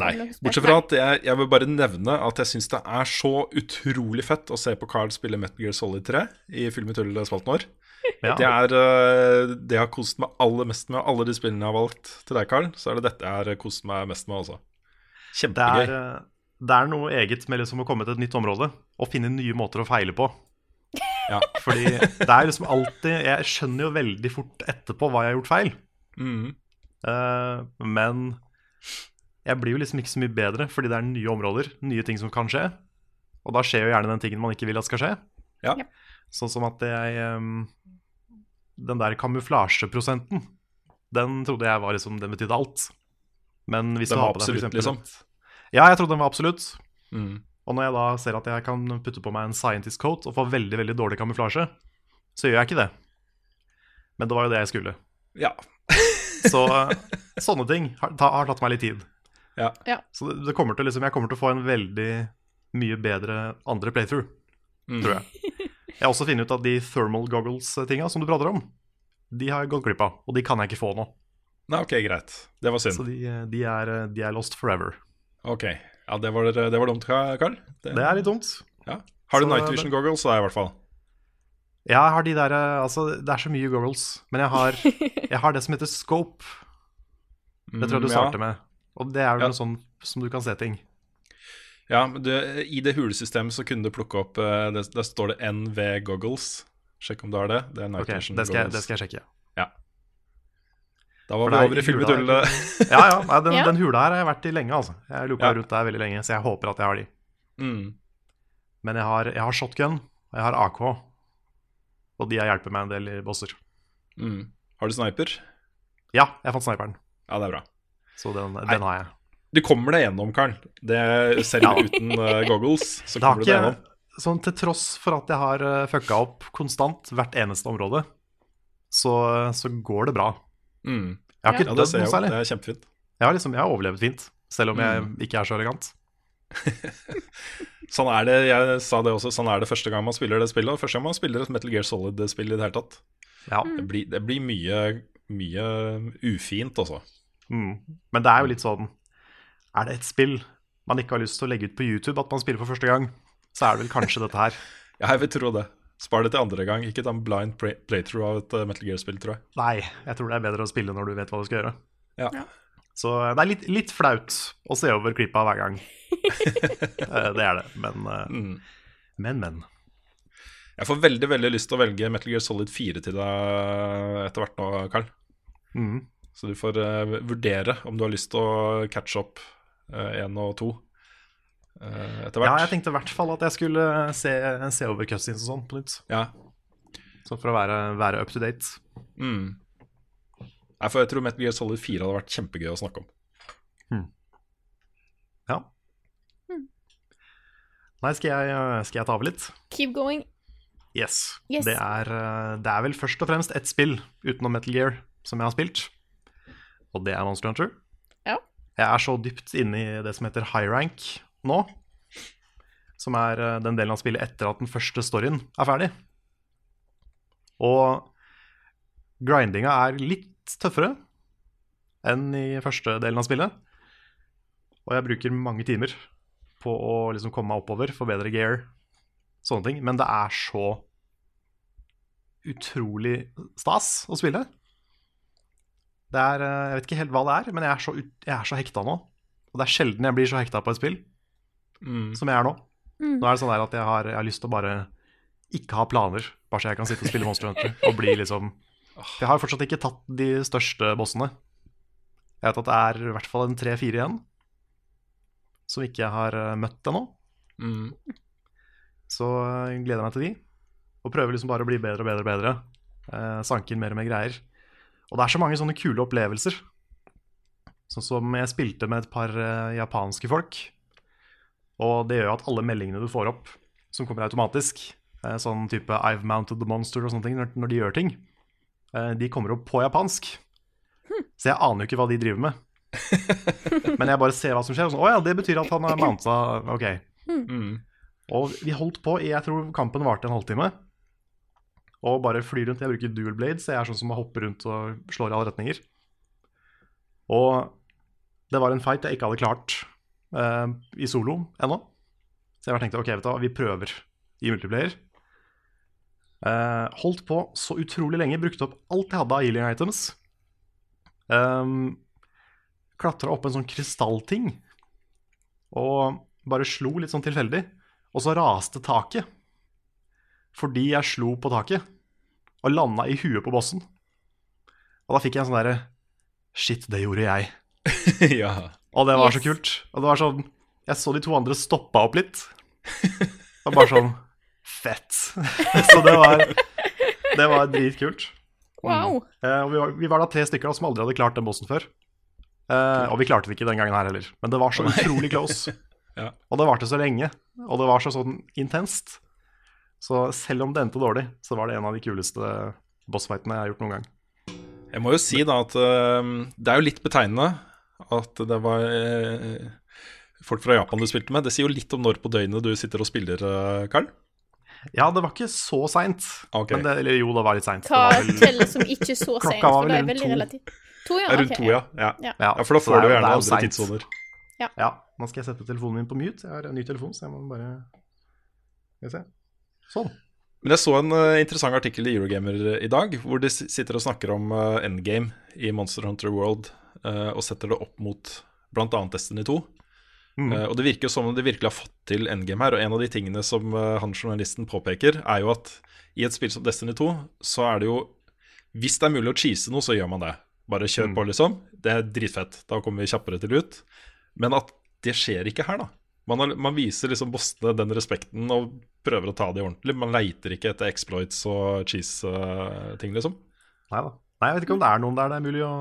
Nei. Noe Bortsett fra at jeg, jeg vil bare nevne at jeg syns det er så utrolig fett å se på Carl spille Metal Gear Solid 3 i Film i tull-spalten vår. Ja. Det er eh, det jeg har kost meg aller mest med. Alle de spillene jeg har valgt til deg, Carl, så er det dette jeg har kost meg mest med, altså. Det Kjempegøy. er, eh, det er noe eget med liksom å komme til et nytt område og finne nye måter å feile på. Ja. Fordi det er liksom alltid Jeg skjønner jo veldig fort etterpå hva jeg har gjort feil. Mm. Uh, men jeg blir jo liksom ikke så mye bedre fordi det er nye områder, nye ting som kan skje. Og da skjer jo gjerne den tingen man ikke vil at skal skje. Ja. Sånn som at jeg um, Den der kamuflasjeprosenten, den trodde jeg var liksom Den betydde alt. Men hvis Den du var har på deg for eksempel liksom. Ja, jeg trodde den var absolutt. Mm. Og når jeg da ser at jeg kan putte på meg en scientist coat og få veldig veldig dårlig kamuflasje, så gjør jeg ikke det. Men det var jo det jeg skulle. Ja. Så eh, sånne ting har, ta, har tatt meg litt tid. Ja. Så det, det kommer til liksom, jeg kommer til å få en veldig mye bedre andre playthrough, Mm. tror jeg. Jeg har også funnet ut at de thermal goggles-tinga som du prater om, de har jeg gått glipp av, og de kan jeg ikke få nå. Nei, ok, greit. Det var Så synd. de, de, er, de er lost forever. Ok, ja, det var, det var dumt, Carl. Det er litt dumt. Ja. Har du Så- Night Vision goggles, da, i hvert fall? Ja, jeg har de der eh, Altså, det er så mye goggles, men jeg har, jeg har det som heter scope. Det tror jeg du Mm, ja. starter med. Og det er jo Ja. noe sånn som du kan se ting. Ja, men du, I det hulesystemet så kunne du plukke opp eh, Der står det NV goggles. Sjekk om du har det. Det er Night okay, Vision det skal, goggles. det skal jeg sjekke. Da var vi er over i filmetullet. Ja, ja, nei, den, Ja. den hula her har jeg vært i lenge, altså. Jeg luka Ja. rundt der veldig lenge, så jeg håper at jeg har de. mm. Men jeg har, jeg har shotgun, og jeg har AK. Og de har hjulpet meg en del i bosser. Mm. Har du sniper? Ja, jeg fant sniperen, Ja, det er bra. så den, den har jeg. Du kommer deg gjennom, Karl. Det, selv Ja. uten uh, goggles, så Det har kommer du deg gjennom. sånn til tross for at jeg har uh, fucka opp konstant hvert eneste område, så, så går det bra. Mm. Jeg har ikke Ja, det dødd ser noe særlig. Det er kjempefint. Jeg har, liksom, jeg har overlevd fint, selv om jeg Mm. ikke er så elegant. Sånn er det, jeg sa det også, sånn er det første gang man spiller det spillet. Og første gang man spiller et Metal Gear Solid-spill i det hele tatt. Ja. Det blir, det blir mye, mye ufint, altså. Mm. Men det er jo litt sånn Er det et spill man ikke har lyst til å legge ut på YouTube at man spiller for første gang, så er det vel kanskje dette her. Ja, jeg vil tro det. Spar det til andre gang. Ikke ta en blind playthrough av et eh, Metal Gear-spill, tror jeg. Nei, jeg tror det er bedre å spille når du vet hva du skal gjøre. Ja. Så det er litt, litt flaut å se over klippa hver gang. Eh, det er det. Men, eh, Mm. men, men. Jeg får veldig veldig lyst til å velge Metal Gear Solid 4 til deg etter hvert nå, Carl. Mm. Så du får uh, vurdere om du har lyst til å catche opp én og to eh, etter Ja, jeg tenkte i hvert fall at jeg skulle se, se over cutscenes og sånn på nytt. Ja. Så for å være, være up to date. Mm. Nei, for jeg tror Metal Gear Solid 4 hadde vært kjempegøy å snakke om. Ja. Nei, skal jeg, skal jeg ta over litt? Keep going. Yes. Yes. Det, er, eh, det er vel først og fremst ett spill utenom Metal Gear som jeg har spilt, og det er Monster Hunter. Ja. Jeg er så dypt inne i det som heter high rank nå, som er eh, den delen av spillet etter at den første storyen er ferdig. Og grindinga er litt tøffere enn i første delen av spillet. Og jeg bruker mange timer på å liksom komme meg oppover, forbedre gear, sånne ting. Men det er så utrolig stas å spille. Det er, eh, Jeg vet ikke helt hva det er, men jeg er så, jeg så hekta nå. Og det er sjelden jeg blir så hekta på et spill Mm. som jeg er nå. Mm. Nå er det sånn der at jeg har, jeg har lyst til å bare ikke ha planer, bare så jeg kan sitte og spille Monster Hunter og bli liksom jeg har fortsatt ikke tatt de største bossene. Jeg vet at det er i hvert fall en tre-fire igjen som ikke jeg har eh, møtt ennå. Mm. Så jeg gleder meg til de. Og prøver liksom bare å bli bedre og bedre og bedre. Eh, sanke inn mer og mer greier. Og det er så mange sånne kule opplevelser. Sånn som jeg spilte med et par eh, japanske folk. Og det gjør at alle meldingene du får opp, som kommer automatisk, eh, sånn type 'I've mounted the monster' og sånne ting, når, de gjør ting, eh, de kommer opp på japansk. Så jeg aner jo ikke hva de driver med. Men jeg bare ser hva som skjer. Og sånn, 'Å ja, det betyr at han har mounta Ok.' Mm. Og vi holdt på i Jeg tror kampen varte en halvtime. Og bare fly rundt. Jeg bruker dual blade, så jeg er sånn som hopper rundt og slår i alle retninger. Og det var en fight jeg ikke hadde klart eh, i solo ennå. Så jeg bare tenkte ok, vet du vi prøver i multiplayer. Uh, holdt på så utrolig lenge, brukte opp alt jeg hadde av healing items. Um, Klatra opp en sånn krystallting og bare slo litt sånn tilfeldig. Og så raste taket. Fordi jeg slo på taket og landa i huet på bossen. Og da fikk jeg en sånn derre Shit, det gjorde jeg. ja. Og det var så kult. Og det var sånn Jeg så de to andre stoppa opp litt. Og bare sånn Fett. så det var Det var dritkult. Wow. Eh, og vi var, vi var da tre stykker da, som aldri hadde klart den bossen før. Uh, og vi klarte det ikke den gangen her heller. Men det var så utrolig close. Ja. Og det varte så lenge. Og det var så sånn intenst. Så selv om det endte dårlig, så var det en av de kuleste bossfightene jeg har gjort noen gang. Jeg må jo si da at uh, det er jo litt betegnende at det var eh, folk fra Japan du spilte med. Det sier jo litt om når på døgnet du sitter og spiller, eh, Karl. Ja, det var ikke så seint. Okay. Eller jo, det var litt seint. Hva teller som ikke så Klokka var vel det rundt to. To, ja. Rundt to, ja. ja. Ja. Ja, for da får du jo gjerne er andre tidssoner. Ja, nå skal jeg sette telefonen min på mute. Jeg har en ny telefon, så jeg må bare Skal vi se. Sånn. Men jeg så en uh, interessant artikkel i Eurogamer i dag, hvor de sitter og snakker om uh, endgame i Monster Hunter World, og setter det opp mot bl.a. Destiny 2. Mm. Eh, og det virker jo som om de virkelig har fått til endgame her. Og en av de tingene som eh, han journalisten påpeker, er jo at i et spill som Destiny 2, så er det jo Hvis det er mulig å cheese noe, så gjør man det. Bare kjør Mm. på, liksom. Det er dritfett. Da kommer vi kjappere til ut. Men at det skjer ikke her, da. Man, har, man viser liksom bossene den respekten og prøver å ta det ordentlig. Man leiter ikke etter exploits og cheese-ting, liksom. Nei da. Nei, jeg vet ikke om det er noen der det er mulig å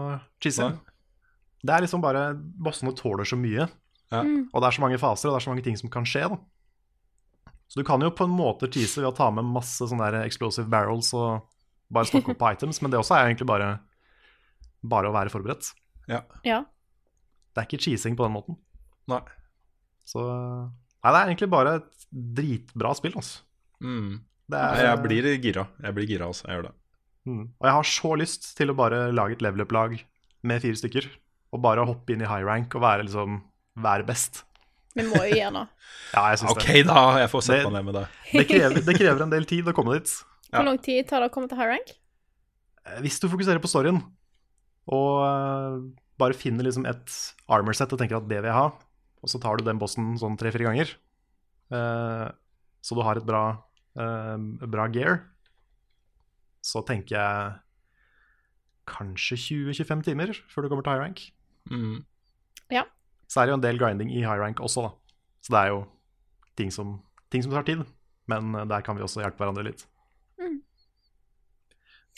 cheese. Nei. Det er liksom bare Bossene tåler så mye, Ja. og det er så mange faser, og det er så mange ting som kan skje. da Så du kan jo på en måte tease ved å ta med masse sånne der explosive barrels og bare stokke opp på items, men det også er egentlig bare Bare å være forberedt. Ja. Det er ikke cheesing på den måten. Nei. Så Nei, det er egentlig bare et dritbra spill, altså. Mm. Det er, jeg blir gira. Jeg blir gira, altså. Jeg gjør det. Mm. Og jeg har så lyst til å bare lage et level up-lag med fire stykker. Og bare hoppe inn i high rank og være liksom være best. Vi må jo gjøre noe. Ja, jeg syns Ok, da. Jeg får sette Det- meg ned med det. det. Det krever, det krever en del tid å komme dit. Hvor lang tid tar det å komme til high rank? Eh, Hvis du fokuserer på storyen og eh, bare finner liksom et armor set og tenker at det vil jeg ha, og så tar du den bossen sånn tre-fire ganger, eh, så du har et bra, eh, bra gear, så tenker jeg kanskje 20-25 timer før du kommer til high rank. Mm. Så er det jo en del grinding i high rank også, da. Så det er jo ting som, ting som tar tid. Men eh, der kan vi også hjelpe hverandre litt. Mm.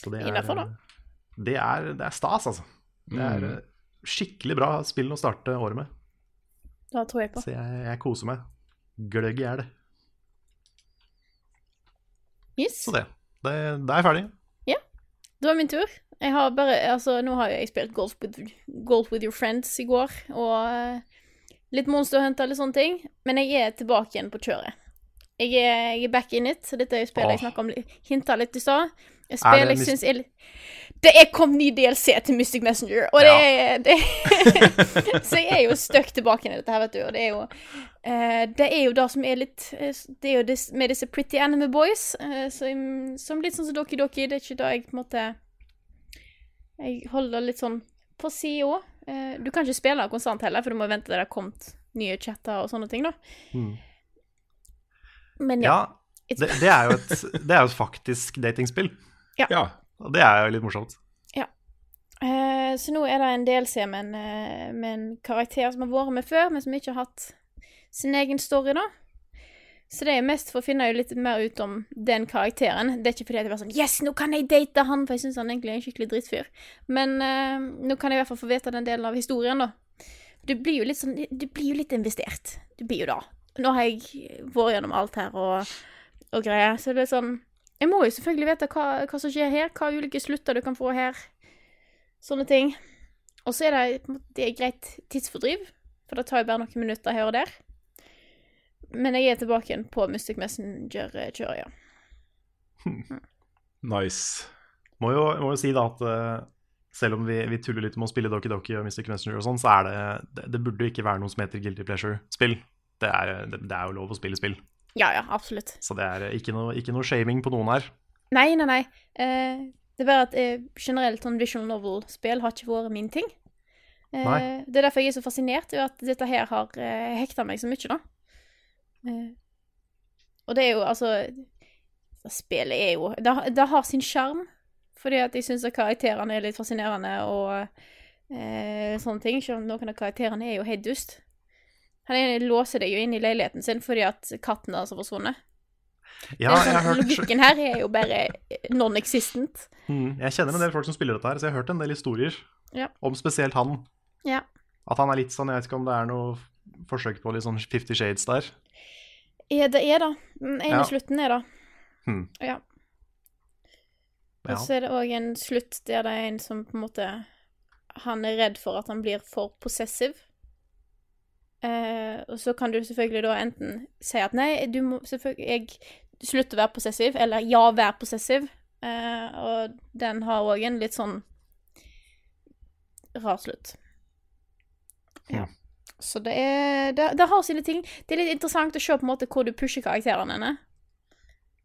Så det Innenfor, da. Det er, det er stas, altså. Det er Mm. eh, skikkelig bra spill å starte året med. Det tror jeg på. Så jeg, jeg koser meg. Gløgg i hjel. Yes. Så det. det. Da er jeg ferdig. Det var min tur. Jeg har bare, altså Nå har jeg spilt Golf with, Golf with Your Friends i går, og eh, litt Monster Hunter og litt sånne ting. Men jeg er tilbake igjen på kjøret. Jeg er, jeg er back in it. så Dette er spillet jeg Åh. snakka om, hinta litt i stad. Et spill det jeg syns er Det er kommet ny DLC til Mystic Messenger, og det er det, Så jeg er jo støkk tilbake i dette her, vet du. Og det er jo uh, Det er jo det som er litt eh, Det er jo det med disse Pretty Anime Boys, uh, som, som litt sånn som Doki Doki. Det er ikke det jeg på en måte Jeg holder litt sånn på sida. Eh, du kan ikke spille konstant heller, for du må vente til det har kommet nye chatter og sånne ting, da. Mm. Men ja. Ja, det, det, er jo et, det er jo et faktisk datingspill. Ja. Og det er jo litt morsomt. Eh, så nå er det en DLC med en, eh, med en karakter som har vært med før, men som ikke har hatt sin egen story, da. Så det er mest for å finne litt mer ut om den karakteren. Det er ikke fordi jeg er sånn Yes, nå kan jeg date han! For jeg syns han egentlig er en skikkelig drittfyr. Men uh, nå kan jeg i hvert fall få vite den delen av historien, da. Du blir jo litt sånn Du blir jo litt investert. Du blir jo da. Nå har jeg vært gjennom alt her og, og greier, så det er sånn Jeg må jo selvfølgelig vite hva, hva som skjer her, hva ulike slutter du kan få her. Sånne ting. Og så er det, det er greit tidsfordriv, for det tar jo bare noen minutter her og der. Men jeg er tilbake igjen på Mystic Messenger-kjøret, ja. Nice. Må jo, må jo si da at eh, selv om vi, vi tuller litt med å spille Doki Doki og Mystic Messenger og sånn, så er det, det Det burde jo ikke være noe som heter Guilty Pleasure-spill. Det, det, er jo lov å spille spill. Ja, ja, absolutt. Så det er ikke noe, ikke noe shaming på noen her. Nei, nei, nei. Eh, det er bare at eh, generelt sånn visual novel-spill har ikke vært min ting. Eh, det er derfor jeg er så fascinert over at dette her har hekta meg så mye, da. Eh, og det er jo altså Spillet er jo Det, har- det har sin sjarm, fordi at jeg syns karakterene er litt fascinerende og eh, sånne ting. Selv om noen av karakterene er jo helt dust. Han ene låser deg jo inn i leiligheten sin fordi at katten hans har forsvunnet. Ja, sånn, har hørt, logikken her er jo bare non-existent. Mm, jeg kjenner en del folk som spiller dette her, så jeg har hørt en del historier Ja. om spesielt han. Ja. At han er litt sånn, jeg vet ikke om det er noe forsøk på litt sånn Fifty Shades der. Er det er det. Den ene Ja. slutten er det. Hmm. Ja. Ja. Og så er det òg en slutt der det er en som på en måte han er redd for at han blir for possessiv. Eh, og så kan du selvfølgelig da enten si at nei, du må selvfølgelig Jeg slutter å være possessiv, eller ja, vær possessiv. Eh, og den har òg en litt sånn rar slutt. Ja. Så det er det, det har sine ting. Det er litt interessant å se på en måte hvor du pusher karakterene dine.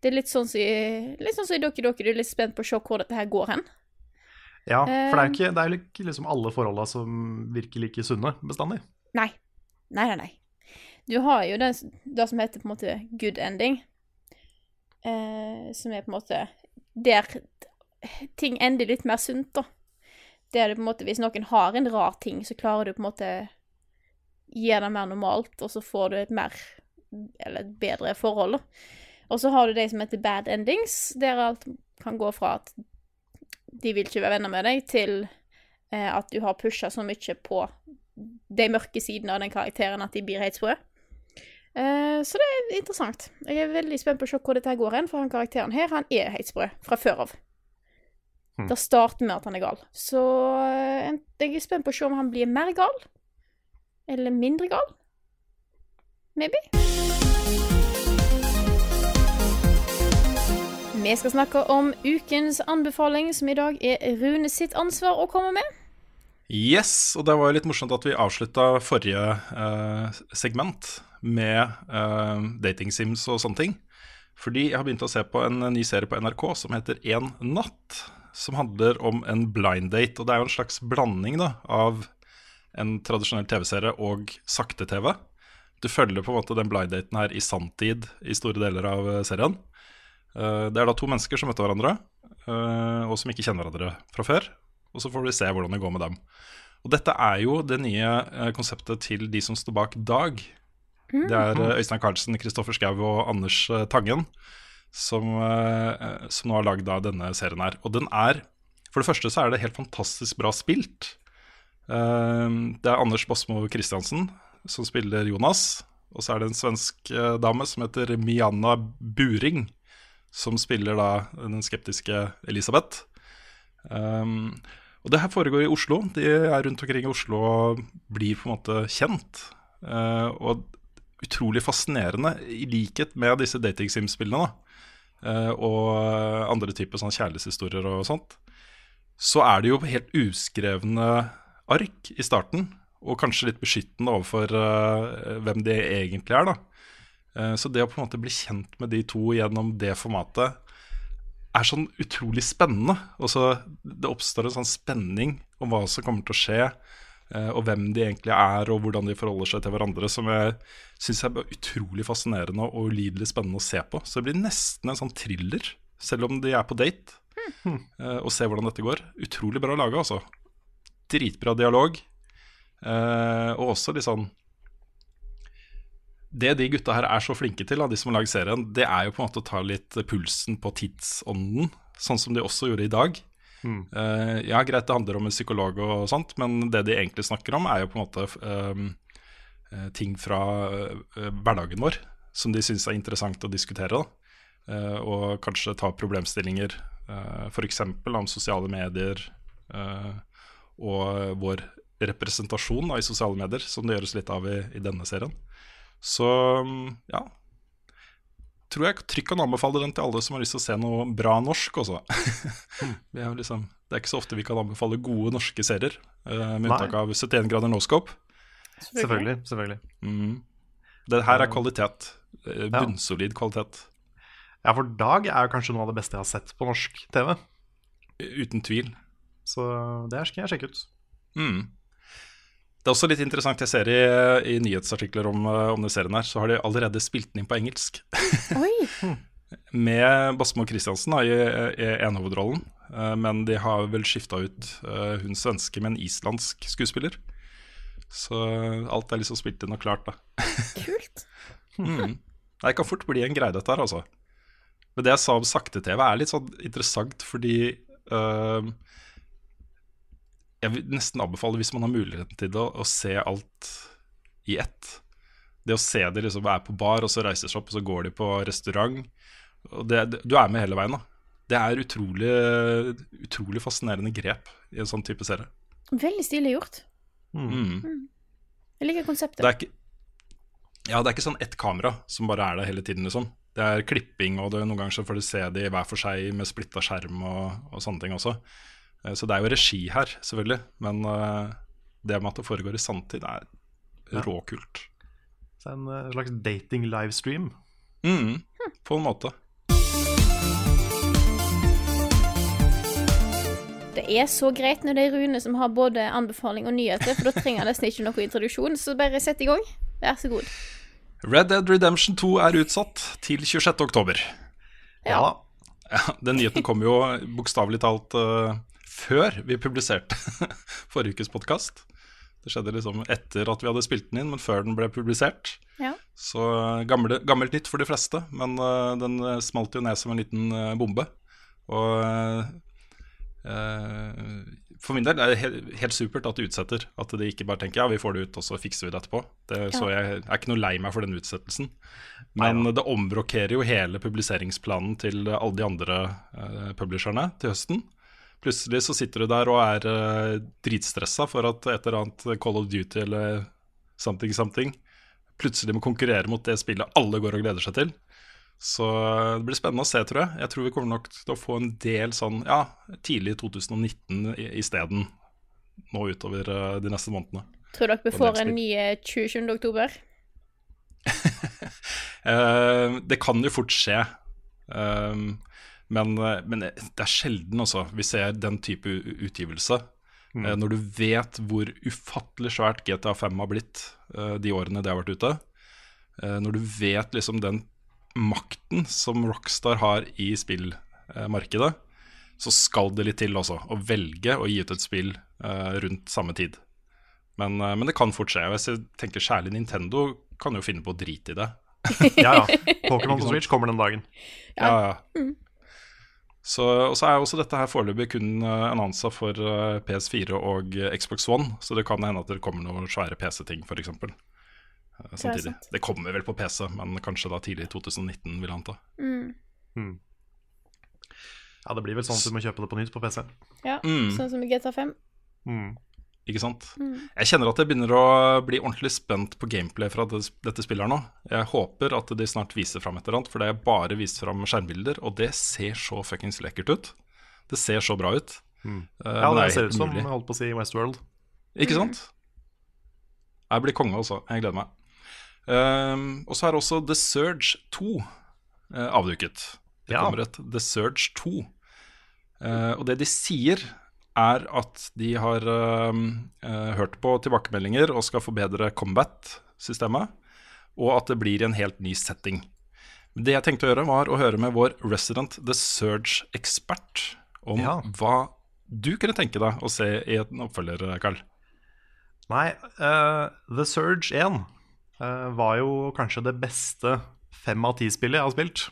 Det er litt sånn som i sånn i Doki Doki, du er litt spent på å se hvor dette her går hen. Ja, for det er jo ikke, det er ikke liksom alle forholda som virker like sunne bestandig. Nei. Nei, nei, nei. Du har jo det, det som heter på en måte good ending. Eh, som er på en måte Der ting ender litt mer sunt, da. Der du på en måte, hvis noen har en rar ting, så klarer du på en måte gjøre det mer normalt, og så får du et mer Eller et bedre forhold, da. Og så har du de som heter bad endings, der alt kan gå fra at de vil ikke være venner med deg, til eh, at du har pusha så mye på de mørke sidene av den karakteren at de blir helt sprø. Eh, så det er interessant. Jeg er veldig spent på å se hvor dette går hen, for han karakteren her, han er helt sprø fra før av. Hmm. Det starter med at han er gal. Så eh, jeg er spent på å se om han blir mer gal. Eller mindre gal. Maybe. Vi skal snakke om ukens anbefaling, som i dag er Rune sitt ansvar å komme med. Yes, og det var litt morsomt at vi avslutta forrige eh, segment med eh, dating-sims og sånne ting. Fordi jeg har begynt å se på en ny serie på NRK som heter En natt. Som handler om en blind date. Og det er jo en slags blanding da, av en tradisjonell TV-serie og sakte-TV. Du følger på en måte den blind daten her i sanntid i store deler av eh, serien. Eh, det er da to mennesker som møter hverandre, eh, og som ikke kjenner hverandre fra før. Og så får vi se hvordan det går med dem. Og dette er jo det nye konseptet til de som står bak Dag. Det er eh, Øystein Carlsen, Kristoffer Schou og Anders Tangen som, som nå har lagd denne serien her. Og den er For det første så er det helt fantastisk bra spilt. Eh, det er Anders Bosmo Christiansen som spiller Jonas. Og så er det en svensk eh, dame som heter Mianna Buring, som spiller da den skeptiske Elisabeth. Um, og det her foregår i Oslo. De er rundt omkring i Oslo og blir på en måte kjent. Uh, og utrolig fascinerende, i likhet med disse dating sim-spillene uh, og andre typer sånn kjærlighetshistorier og sånt, så er det jo helt uskrevne ark i starten. Og kanskje litt beskyttende overfor uh, hvem de egentlig er. da Eh, Så det å på en måte bli kjent med de to gjennom det formatet er sånn utrolig spennende. Og så Det oppstår en sånn spenning om hva som kommer til å skje, uh, og hvem de egentlig er, og hvordan de forholder seg til hverandre, som jeg syns er utrolig fascinerende og ulidelig spennende å se på. Så det blir nesten en sånn thriller, selv om de er på date, eh, og se hvordan dette går. Utrolig bra laga, altså. Dritbra dialog, Uh, og også litt sånn det de gutta her er så flinke til, da, de som har lagd serien, det er jo på en måte å ta litt pulsen på tidsånden, sånn som de også gjorde i dag. Eh, ja, greit, det handler om en psykolog og sånt, men det de egentlig snakker om, er jo på en måte eh, ting fra hverdagen vår som de syns er interessant å diskutere. Og kanskje ta problemstillinger, uh, f.eks. om sosiale medier eh, og vår representasjon da, i sosiale medier, som det gjøres litt av i, i denne serien. Så mm, ja. Tror jeg trygt kan anbefale den til alle som har lyst til å se noe bra norsk også. Vi er liksom, det er ikke så ofte vi kan anbefale gode norske serier, uh, med unntak av 71 grader noscope. Selvfølgelig. selvfølgelig. Mm. Det her er kvalitet. eh, Bunnsolid kvalitet. Ja, for Dag er kanskje noe av det beste jeg har sett på norsk TV. Uten tvil. Så det skal jeg sjekke ut. Mm. Det er også litt interessant, jeg ser i, i nyhetsartikler om, eh, om den serien her, så har de allerede spilt den inn på engelsk. Oi! Med Basmo Christiansen da, i, i enehovedrollen. Eh, Men de har vel skifta ut eh, hun svenske med en islandsk skuespiller. Så alt er liksom spilt inn og klart, da. Kult. Mm. Det kan fort bli en greie, dette her, altså. Men det jeg sa om sakte-TV, er litt sånn interessant, fordi øh, Jeg vil nesten anbefale, hvis man har muligheten til det, å, å se alt i ett. Det å se de liksom er på bar, og så reiser seg opp, og så går de på restaurant. Og det, det, du er med hele veien, da. Det er utrolig, utrolig fascinerende grep i en sånn type serie. Veldig stilig gjort. Mm. Jeg liker konseptet. Det er ikke Ja, det er ikke sånn ett kamera som bare er der hele tiden, liksom. Det er klipping, og det, noen ganger så får du se de hver for seg med splitta skjerm og, og sånne ting også. Eh, Så det er jo regi her, selvfølgelig. Men eh, det med at det foregår i sanntid, er råkult. Så en eh, slags dating-livestream. Mm, på en måte. Det er så greit når det er Rune som har både anbefaling og nyheter, for da trenger han nesten ikke noe introduksjon. Så bare sett i gang. Vær så god. Red Dead Redemption 2 er utsatt til 26. oktober. Ja. Ja, den nyheten kom jo bokstavelig talt eh, før vi publiserte forrige ukes podkast. Det skjedde liksom etter at vi hadde spilt den inn, men før den ble publisert. Ja. Så eh, gamle, gammelt nytt for de fleste, men uh, den eh, smalt jo ned som en liten uh, bombe. Og uh, for min del er det helt, helt supert at de utsetter. At de ikke bare tenker ja, vi får det ut, og så fikser vi det etterpå. Det, Så jeg er ikke noe lei meg for den utsettelsen. Men det omrokerer jo hele publiseringsplanen til alle de andre publisherne til høsten. Plutselig så sitter du der og er uh, dritstressa for at et eller annet Call of Duty eller something something plutselig må konkurrere mot det spillet alle går og gleder seg til. Så eh, det blir spennende å se, tror jeg. Jeg tror vi kommer nok til å få en del sånn ja, tidlig 2019 i- isteden. Nå utover eh, de neste månedene. Tror dere vi får en ny eh, 27. oktober? Eh, det kan jo fort skje. Um, men, eh, men det er sjelden også vi ser den type utgivelse. Mm. når du vet hvor ufattelig svært GTA 5 har blitt eh, de årene det har vært ute. Eh, når du vet liksom den makten som Rockstar har i spillmarkedet, så skal det litt til også å velge å gi ut et spill eh, rundt samme tid. Men, eh, men det kan fort skje. Hvis Jeg tenker Særlig Nintendo kan jo finne på å drite i det. Ja, ja. Pokémon på Switch kommer den dagen. Ja, ja. Så, og så er også dette her foreløpig kun uh, annonsa for eh, PS4 og eh, Xbox One, så det kan hende at det kommer noen svære PC-ting, f.eks. Samtidig. Det, Det kommer vel på PC, men kanskje da tidlig i 2019, vil jeg anta. Ja, det blir vel sånn at du må kjøpe det på nytt på PC. Ja, Mm. sånn som i GTA 5. Ikke sant? Jeg kjenner at jeg begynner å bli ordentlig spent på gameplay fra det, dette spillet her nå. Jeg håper at de snart viser fram et eller annet, for det er bare vist fram skjermbilder, og det ser så fuckings lekkert ut. Det ser så bra ut. Eh, Ja, det, det er ser ut som umulig. jeg holdt på å si Westworld. Ikke sant? Jeg blir konge også. Jeg gleder meg. Um, og så er også The Surge 2 uh, avduket. Det Ja. kommer et The Surge 2. Uh, og det de sier, er at de har ehm, eh, hørt på tilbakemeldinger og skal forbedre combat-systemet, og at det blir en helt ny setting. Det jeg tenkte å gjøre, var å høre med vår resident The Surge-ekspert om Ja. hva du kunne tenke deg å se i en oppfølger, Carl. Nei, uh, The Surge 1 uh, var jo kanskje det beste fem av ti-spillet jeg har spilt.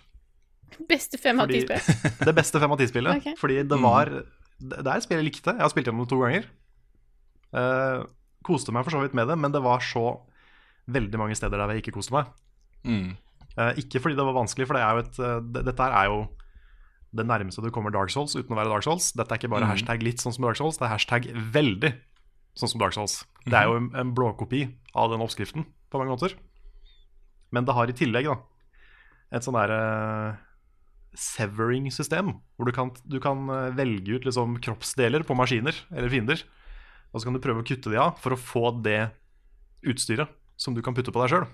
Beste fem av ti Fordi- spill. Det beste fem av ti-spillet. Okay. Fordi det var Det er et spill jeg likte. Jeg har spilt gjennom det to ganger. Uh, koste meg for så vidt med det, men det var så veldig mange steder der jeg ikke koste meg. Mm. Uh, ikke fordi det var vanskelig, for det er jo et, uh, dette er jo det nærmeste du kommer Dark Souls uten å være Dark Souls. Dette er ikke bare hashtag litt sånn som Dark Souls, det er hashtag veldig sånn som Dark Souls. Det er jo en, en blåkopi av den oppskriften på mange måter. Men det har i tillegg da et sånn derre severing-system, hvor du kan, du kan eh, velge ut liksom kroppsdeler på maskiner eller fiender, og så kan du prøve å kutte de av for å få det utstyret som du kan putte på deg sjøl.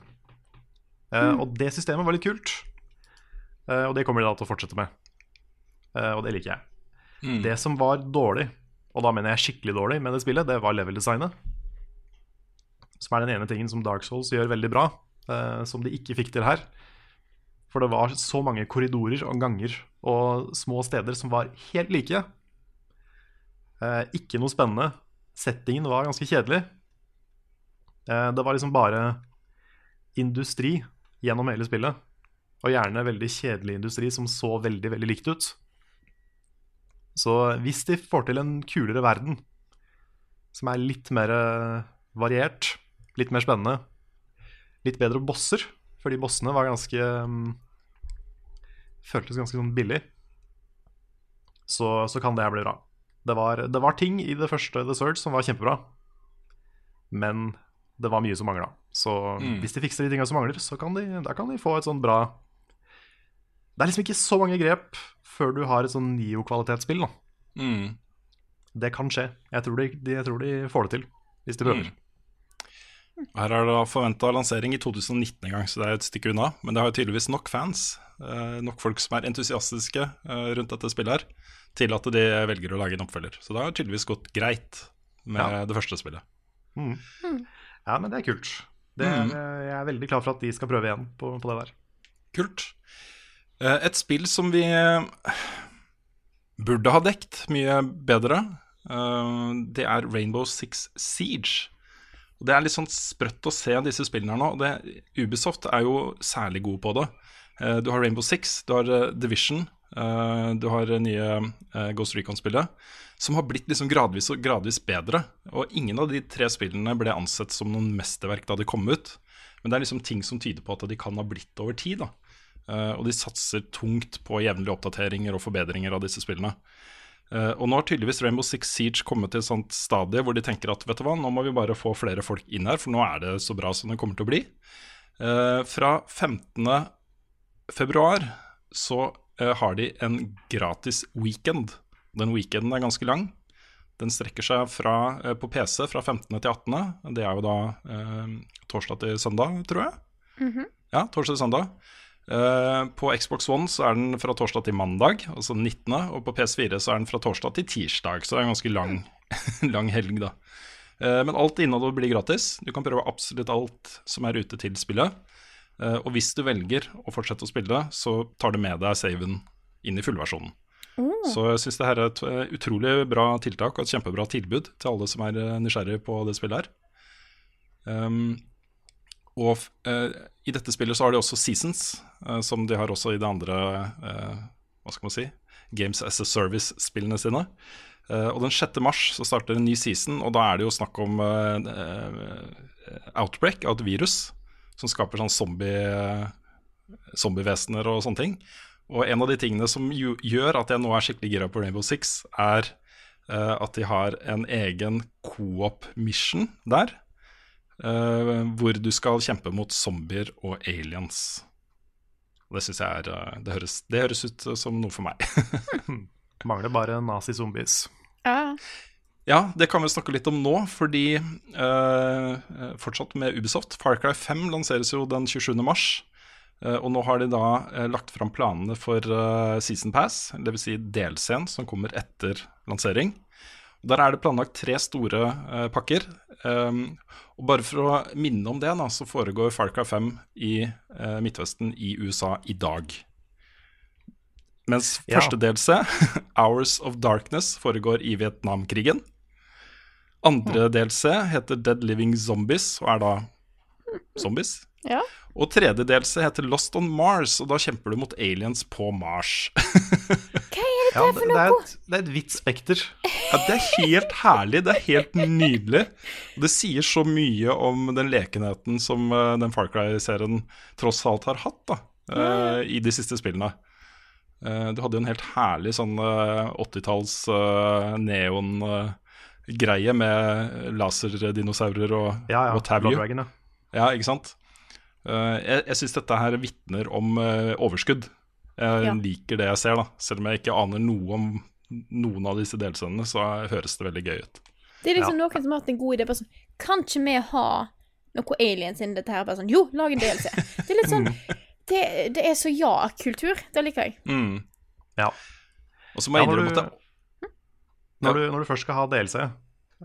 Eh, Og det systemet var litt kult, Uh, og det kommer de da til å fortsette med. Uh, og det liker jeg. Mm. Det som var dårlig, og da mener jeg skikkelig dårlig med det spillet, det var level-designet. Som er den ene tingen som Dark Souls gjør veldig bra, eh, som de ikke fikk til her. For det var så mange korridorer og ganger og små steder som var helt like. Eh, ikke noe spennende. Settingen var ganske kjedelig. Eh, det var liksom bare industri gjennom hele spillet. Og gjerne veldig kjedelig industri som så veldig, veldig likt ut. Så hvis de får til en kulere verden, som er litt mer eh, variert, litt mer spennende, litt bedre bosser, fordi bossene var ganske um, Føltes ganske sånn billig, så, så kan det her bli bra. Det var, det var ting i det første The Surge som var kjempebra, men det var mye som mangla. Så hvis de fikser de tinga som mangler, så kan de, kan de få et sånn bra Det er liksom ikke så mange grep før du har et sånn Nio-kvalitetsspill. Mm. Det kan skje. Jeg tror de, de, jeg tror de får det til, hvis de prøver. Her er det da forventa lansering i 2019 en gang, så det er et stykke unna. Men det har jo tydeligvis nok fans, eh, nok folk som er entusiastiske eh, rundt dette spillet her, til at de velger å lage en oppfølger. Så det har tydeligvis gått greit med Ja. det første spillet. Ja, men det er kult. Det er, Jeg er veldig klar for at de skal prøve igjen på, på det der. Kult. Eh, Et spill som vi eh, burde ha dekt mye bedre, eh, det er Rainbow Six Siege. Og Det er litt sånn sprøtt å se disse spillene her nå. Det, Ubisoft er jo særlig gode på det. Eh, Du har Rainbow Six, du har eh, Division, eh, du har nye Ghost Recon-spillet, som har blitt liksom gradvis og gradvis bedre. Og ingen av de tre spillene ble ansett som noen mesterverk da de kom ut. Men det er liksom ting som tyder på at de kan ha blitt over tid. da. Og de satser tungt på jevnlige oppdateringer og forbedringer av disse spillene. Eh, og nå har tydeligvis Rainbow Six Siege kommet til et sånt stadie hvor de tenker at vet du hva, nå må vi bare få flere folk inn her, for nå er det så bra som det kommer til å bli. Uh, fra 15. februar så uh, har de en gratis weekend. Den weekenden er ganske lang. Den strekker seg fra, på PC fra 15. til 18. Det er jo da torsdag til søndag, tror jeg. Ja, torsdag til søndag. Eh, på Xbox One så er den fra torsdag til mandag, altså 19., og på PS4 så er den fra torsdag til tirsdag, så det er en ganske lang, lang helg, da. Eh, men alt innholdet blir gratis. Du kan prøve absolutt alt som er ute til spillet. Eh, og hvis du velger å fortsette å spille, så tar du med deg saven inn i fullversjonen. Så jeg syns det her er et utrolig bra tiltak og et kjempebra tilbud til alle som er nysgjerrige på det spillet her. Um, og eh, i dette spillet så har de også seasons, uh, som de har også i de andre uh, Hva skal man si Games as a Service-spillene sine. Og den 6. mars så starter en ny season, og da er det jo snakk om outbreak av et virus som skaper sånn zombie, zombievesener og sånne ting. Og en av de tingene som gjør at jeg nå er skikkelig gira på Rainbow Six, er at de har en egen co-op-mission der. Eh, hvor du skal kjempe mot zombier og aliens. Og det syns jeg er eh, det høres, det høres ut som noe for meg. Mangler bare nazi-zombies. Ja. Ja, det kan vi snakke litt om nå, fordi eh, eh, fortsatt med Ubisoft. Far Cry 5 lanseres jo den 27. mars. Uh, og nå har de da uh, lagt fram planene for eh, Season Pass, dvs. Si delscenen som kommer etter lansering. Der er det planlagt tre store eh, pakker. Um, og bare for å minne om det, da, så foregår Far Cry 5 i eh, Midtvesten i USA i dag. Mens Ja. første DLC, Hours of Darkness, foregår i Vietnamkrigen. Andre DLC heter Dead Living Zombies, og er da zombies. ja. Og tredje DLC heter Lost on Mars, og da kjemper du mot aliens på Mars. Ja, det, det, er et, det er et vidt spekter. Ja, det er helt herlig, det er helt nydelig. Og det sier så mye om den lekenheten som eh, den Far Cry-serien tross alt har hatt da, eh, i de siste spillene. Eh, du hadde jo en helt herlig sånn eh, 80-talls uh, neon-greie med laserdinosaurer og Ja, ja. what have you. Ja. Ja, ikke sant? Eh, jeg jeg syns dette her vitner om eh, overskudd. Jeg Ja. liker det jeg ser, da. Selv om jeg ikke aner noe om noen av disse delscenene, så høres det veldig gøy ut. Det er liksom noen som har hatt en god idé. Bare sånn, kan ikke vi ha noe aliens inni dette her? Bare sånn, jo, lag en DLC. Det er litt sånn Det, det er så ja-kultur. Det liker jeg. Mm. Ja. Og så må jeg Ja, innrømme at det, Når, du, når du først skal ha DLC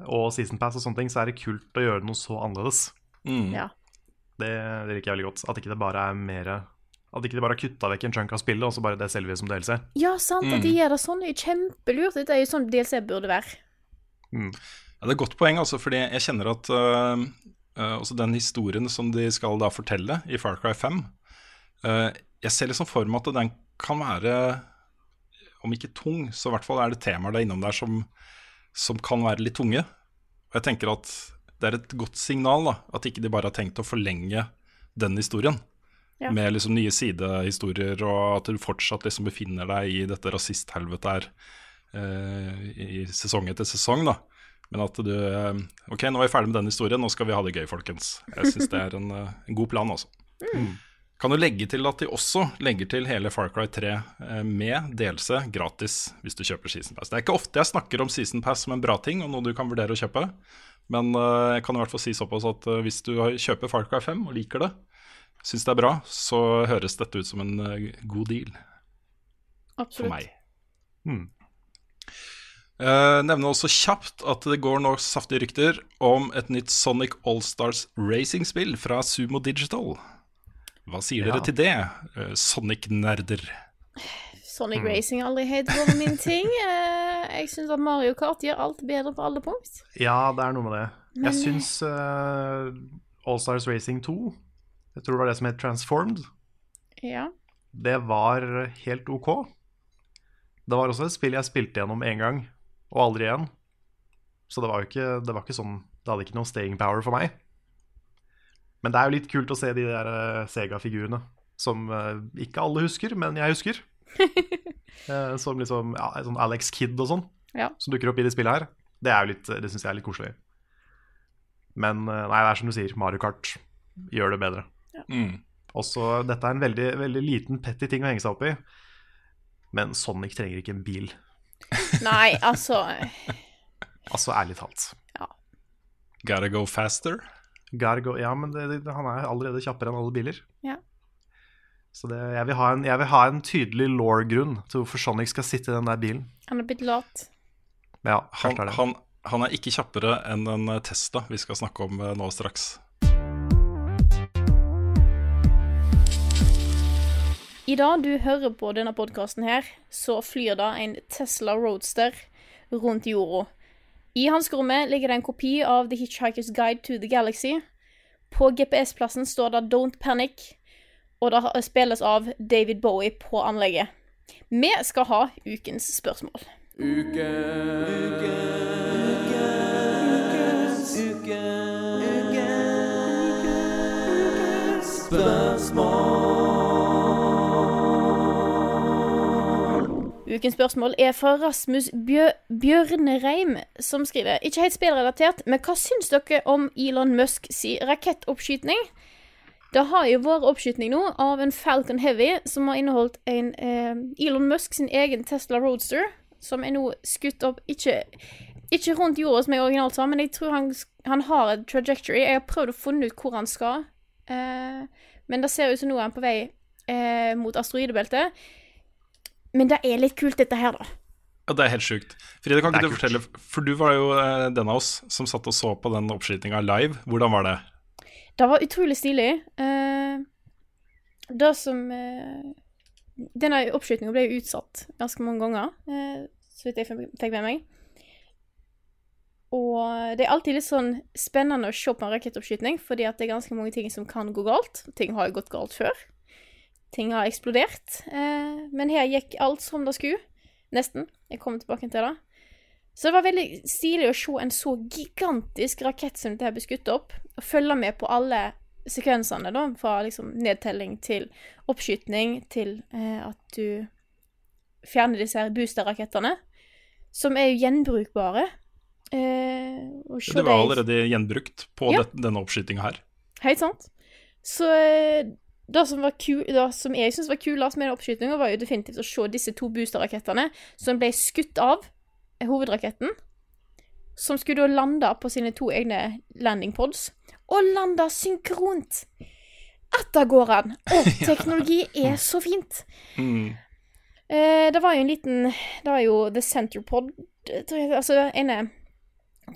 og Season Pass og sånne ting, så er det kult å gjøre noe så annerledes. mm, Ja. Det, det liker jeg veldig godt. At ikke det bare er mer At ikke de bare har kutta vekk en chunk av spillet, og så bare det selger vi som DLC. Ja, sant. At de gjør det sånn, er kjempelurt. Dette er jo sånn DLC burde være. Ja, det er et godt poeng, altså, fordi jeg kjenner at uh, uh, også den historien som de skal da fortelle i Far Cry 5 uh, Jeg ser liksom for meg at den kan være, om ikke tung, så i hvert fall er det temaer der innom der som, som kan være litt tunge. Og jeg tenker at det er et godt signal, da, at ikke de bare har tenkt å forlenge den historien. Ja. Med liksom nye sidehistorier, og at du fortsatt liksom befinner deg i dette rasisthelvetet her. eh, i sesong etter sesong, da. Men at du eh, Ok, nå er vi ferdig med den historien, nå skal vi ha det gøy, folkens. Jeg syns det er en, eh, en god plan, altså. Kan du legge til at de også legger til hele Far Cry 3 eh, med delelse gratis hvis du kjøper Season Pass. Det er ikke ofte jeg snakker om Season Pass som en bra ting og noe du kan vurdere å kjøpe. Men eh, jeg kan i hvert fall si såpass at eh, hvis du kjøper Far Cry 5 og liker det, syns det er bra, så høres dette ut som en god deal for meg. Hmm. Uh, nevner også kjapt at det går nå saftige rykter om et nytt Sonic Allstars racing-spill fra Sumo Digital. Hva sier Ja. dere til det, eh, Sonic-nerder? Sonic Mm. Racing har aldri helt vært min ting. Eh, jeg syns at Mario Kart gjør alt bedre på alle punkt. Ja, det er noe med det. Men- Jeg syns uh, Allstars Racing 2, jeg tror det var det som het Transformed, Ja. det var helt ok. Det var også et spill jeg spilte gjennom én gang, og aldri igjen. Så det var jo ikke, det var ikke sånn Det hadde ikke noe staying power for meg. Men det er jo litt kult å se de der eh, Sega-figurene som eh, ikke alle husker, men jeg husker. Eh, som liksom ja, sånn Alex Kidd og sånn, Ja. som dukker opp i det spillet her. Det er jo litt, det syns jeg er litt koselig. Men nei, det er som du sier, Mario Kart gjør det bedre. Mm. Også, dette er en veldig, veldig liten petty ting å henge seg opp i. Men Sonic trenger ikke en bil. Nei, altså Altså, ærlig talt. Gotta go faster. Gargo, ja, men det, det, han er allerede kjappere enn alle biler. Ja. Så det, jeg, vil ha en, jeg vil ha en tydelig law-grunn til hvorfor Sonic skal sitte i den der bilen. Han er blitt lat. Ja, Han, er det. han, han er ikke kjappere enn en eh, Tesla vi skal snakke om eh, nå straks. I dag du hører på denne podkasten her, så flyr da en Tesla Roadster rundt jorda. I hans hanskerommet ligger det en kopi av The Hitchhiker's Guide to the Galaxy. På GPS-plassen står det 'Don't Panic', og det spilles av David Bowie på anlegget. Vi skal ha ukens spørsmål. Ukens spørsmål er fra Rasmus Bjø Bjørnereim, som skriver Ikke helt spillrelatert, men hva syns dere om Elon Musk si rakettoppskyting? Det har jo vært oppskyting nå av en Falcon Heavy som har inneholdt en eh, Elon Musk sin egen Tesla Roadster, som er nå skutt opp ikke, ikke rundt jorda som jeg originalt sa, men jeg tror han, han har et trajectory. Jeg har prøvd å finne ut hvor han skal, eh, men det ser ut som nå er han på vei eh, mot asteroidebeltet. Men det er litt kult, dette her, da. Ja, Det er helt sjukt. Frida, kan ikke du kult. fortelle, for du var jo eh, den av oss som satt og så på den oppskytinga live. Hvordan var det? Det var utrolig stilig. Eh, det som eh, Denne oppskytinga ble jo utsatt ganske mange ganger, eh, så vidt jeg fikk med meg. Og det er alltid litt sånn spennende å se på en rakettoppskyting, fordi at det er ganske mange ting som kan gå galt. Ting har jo gått galt før. Ting har eksplodert. Eh, men her gikk alt som det skulle. Nesten. Jeg kommer tilbake til det. Så det var veldig stilig å se en så gigantisk rakett som dette ble skutt opp, og følge med på alle sekvensene, da, fra liksom nedtelling til oppskyting til eh, at du fjerner disse her boosterrakettene, som er jo gjenbrukbare. Eh, Det var allerede gjenbrukt på Ja. denne oppskytinga her. Helt sant. Så eh, det som, var ku, det som jeg syntes var kulest med den oppskytinga, var jo definitivt å se disse to boosterrakettene som ble skutt av hovedraketten. Som skulle da lande på sine to egne landing pods. Og lande synkront! Etter går han! Å, teknologi er så fint! Mm. Eh, det var jo en liten Det var jo The Center Pod Altså, ene,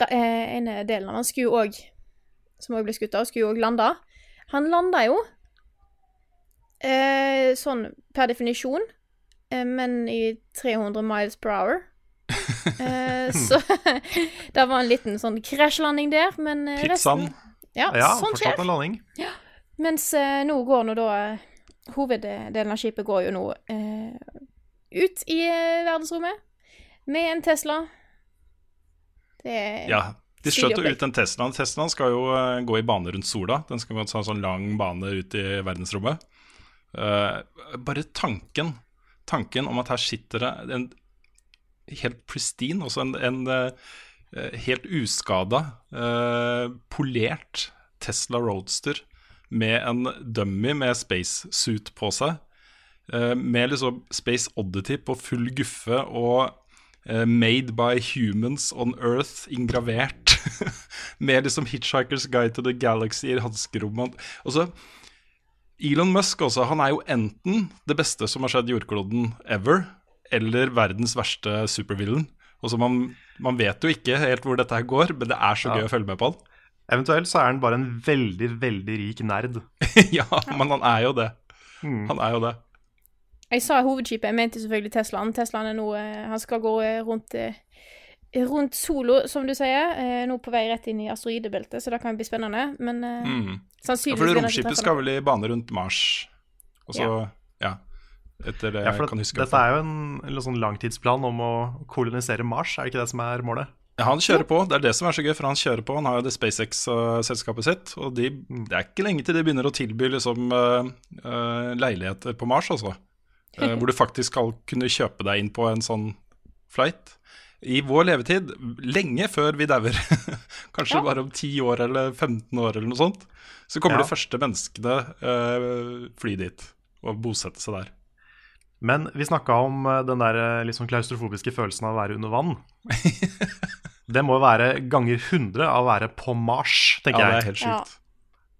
eh, ene delen av han skulle jo òg Som òg ble skutt av, skulle jo òg lande. Han landa jo eh, sånn per definisjon, eh, men i 300 miles per hour. Eh, så det var en liten sånn krasjlanding der, men eh, Pizzaen. Ja, Ja, sånn skjer. en landing. Mens eh, nå går nå da eh, Hoveddelen av skipet går jo nå eh, ut i verdensrommet med en Tesla. Det er Ja, de skjøt jo ut den Teslaen. Teslaen skal jo gå i bane rundt sola. Den skal gå en sånn lang bane ut i verdensrommet. Eh, bare tanken Tanken om at her sitter det en helt pristine. Også en, en eh, helt uskada, eh, polert Tesla Roadster med en dummy med spacesuit på seg. med liksom Space Oddity på full guffe og Made by humans on earth ingravert. med liksom Hitchhiker's Guide to the Galaxy i hanskerommet. Altså, Elon Musk også, han er jo enten det beste som har skjedd jordkloden ever, eller verdens verste supervillain. Man, man vet jo ikke helt hvor dette her går, men det er så gøy å følge med på han. Eventuelt så er han bare en veldig, veldig rik nerd. ja, men han er jo det. Han er jo det. Jeg sa hovedskipet, jeg mente selvfølgelig Teslaen. Teslaen er nå eh, Han skal gå eh, rundt eh, Rundt solo, som du sier. eh, Nå på vei rett inn i asteroidebeltet, så det kan bli spennende. Men eh, Mm. Ja, sannsynligvis for han ikke romskipet skal vel i bane rundt Mars. Og så, ja. Etter det Ja, for jeg kan huske. dette er jo en, en sånn langtidsplan om å kolonisere Mars, er det ikke det som er målet? Ja, han kjører på. Det er det som er så gøy, for han kjører på. Han har jo det SpaceX-selskapet sitt. Og de, det er ikke lenge til de begynner å tilby liksom, eh, eh, leiligheter på Mars, altså. Eh, hvor du faktisk skal kunne kjøpe deg inn på en sånn flight. I vår levetid, lenge før vi dauer, kanskje Ja. bare om 10 år eller 15 år eller noe sånt, så kommer Ja. de første menneskene uh, fly dit og bosette seg der. Men vi snakka om eh, den der liksom klaustrofobiske følelsen av å være under vann. det må jo være ganger 100 av å være på Mars, Ja, tenker det er jeg. helt Ja. sjukt.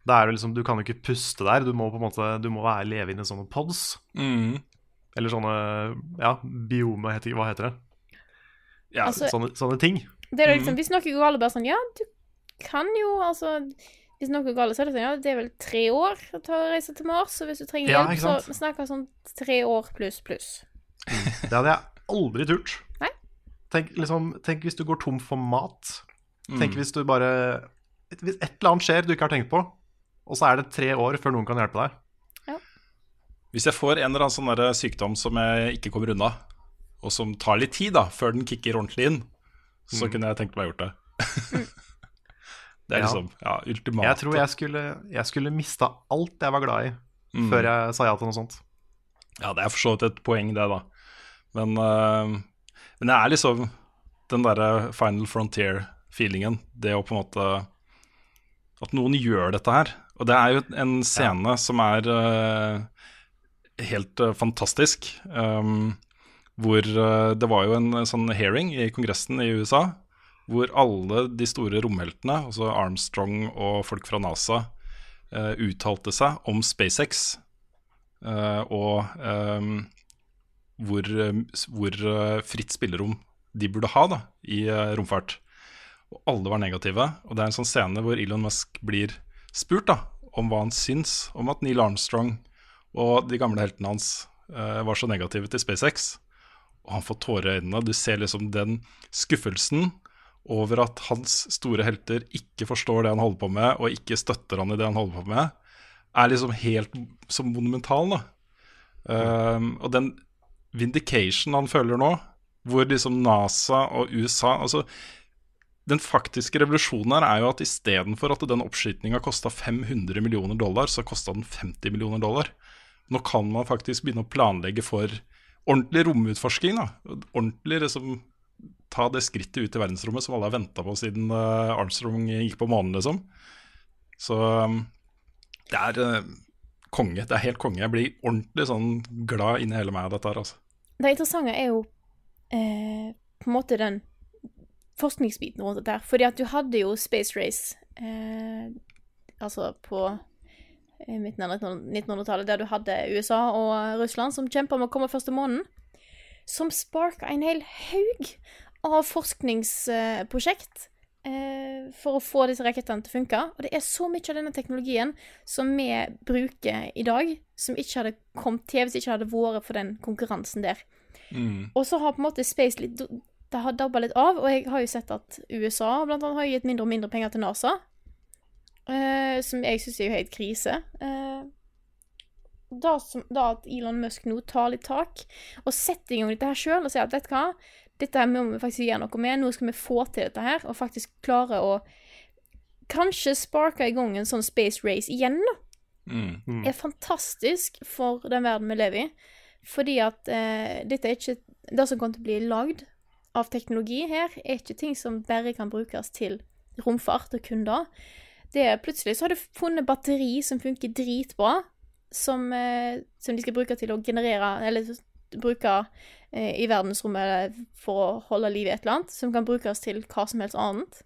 Da er det liksom, du kan jo ikke puste der, du må på en måte Du må være leve inni sånne pods. Mm. Eller sånne ja, biome, heter, hva heter det? Ja, Altså, Sånne, sånne ting. Det er Mm. liksom, Hvis noe går galt, bare sånn Ja, du kan jo altså Hvis noe går galt, så er det sånn Ja, det er vel tre år å ta og reise til Mars, så hvis du trenger Ja, hjelp, så snakker vi sånn tre år pluss pluss. Det hadde jeg aldri turt. Nei. Tenk, liksom, tenk hvis du går tom for mat. Mm. Tenk hvis du bare Hvis et eller annet skjer du ikke har tenkt på, og så er det tre år før noen kan hjelpe deg. Hvis jeg får en eller annen sånn sykdom som jeg ikke kommer unna, og som tar litt tid da, før den kicker ordentlig inn, så Mm. kunne jeg tenkt meg å gjort det. det er Ja. liksom ja, ultimat. Jeg tror jeg skulle, jeg skulle mista alt jeg var glad i, Mm. før jeg sa ja til noe sånt. Ja, det er for så vidt et poeng, det, da. Men, uh, men det er liksom den derre final frontier-feelingen. Det å på en måte At noen gjør dette her. Og det er jo en scene som er uh, helt uh, fantastisk. Um, hvor øh, det var jo en sånn hearing i Kongressen i USA hvor alle de store romheltene, altså Armstrong og folk fra NASA, uh, uttalte seg om SpaceX. Uh, og um, hvor, eh, hvor eh, fritt spillerom de burde ha da, i eh, romfart. Og alle var negative. Og det er en sånn scene hvor Elon Musk blir spurt da, om hva han syns om at Neil Armstrong og de gamle heltene hans uh, var så negative til SpaceX. Og han får tårer i øynene. Du ser liksom den skuffelsen over at hans store helter ikke forstår det han holder på med, og ikke støtter han i det han holder på med, er liksom helt så monumental, da. Um, og den vindication han føler nå, hvor liksom NASA og USA Altså, den faktiske revolusjonen her er jo at istedenfor at den oppskytinga kosta 500 millioner dollar, så kosta den 50 millioner dollar. Nå kan man faktisk begynne å planlegge for ordentlig romutforsking. da. Ordentlig liksom ta det skrittet ut i verdensrommet som alle har venta på siden eh, Armstrong gikk på månen, liksom. Så um, det er eh, konge. Det er helt konge. Jeg blir ordentlig sånn glad inni hele meg av dette her, altså. Det interessante er jo eh, på en måte den forskningsbiten rundt dette her. Fordi at du hadde jo Space Race eh, altså på eh, midten av 1900-tallet, der du hadde USA og Russland som kjempa om å komme først til månen. Som sparka en hel haug av forskningsprosjekt eh, for å få disse rakettene til å funke. Og det er så mye av denne teknologien som vi bruker i dag, som ikke hadde kommet til hvis ikke hadde vært for den konkurransen der. Og så har på en måte Space litt Det har dabba litt av, og jeg har jo sett at USA blant annet har gitt mindre og mindre penger til NASA. Eh, som jeg syns er jo helt krise. Eh, da, som, da at Elon Musk nå tar litt tak og setter i gang dette her sjøl og sier at vet du hva, dette her må vi faktisk gjøre noe med, nå skal vi få til dette her, og faktisk klare å kanskje sparke i gang en sånn space race igjen, da Mm. er fantastisk for den verden vi lever i. Fordi at eh, dette er ikke Det som kommer til å bli lagd, av teknologi her er ikke ting som bare kan brukes til romfart og kunder. Det er Plutselig så har du funnet batteri som funker dritbra, som, eh, som de skal bruke til å generere Eller bruke eh, i verdensrommet for å holde liv i et eller annet, som kan brukes til hva som helst annet.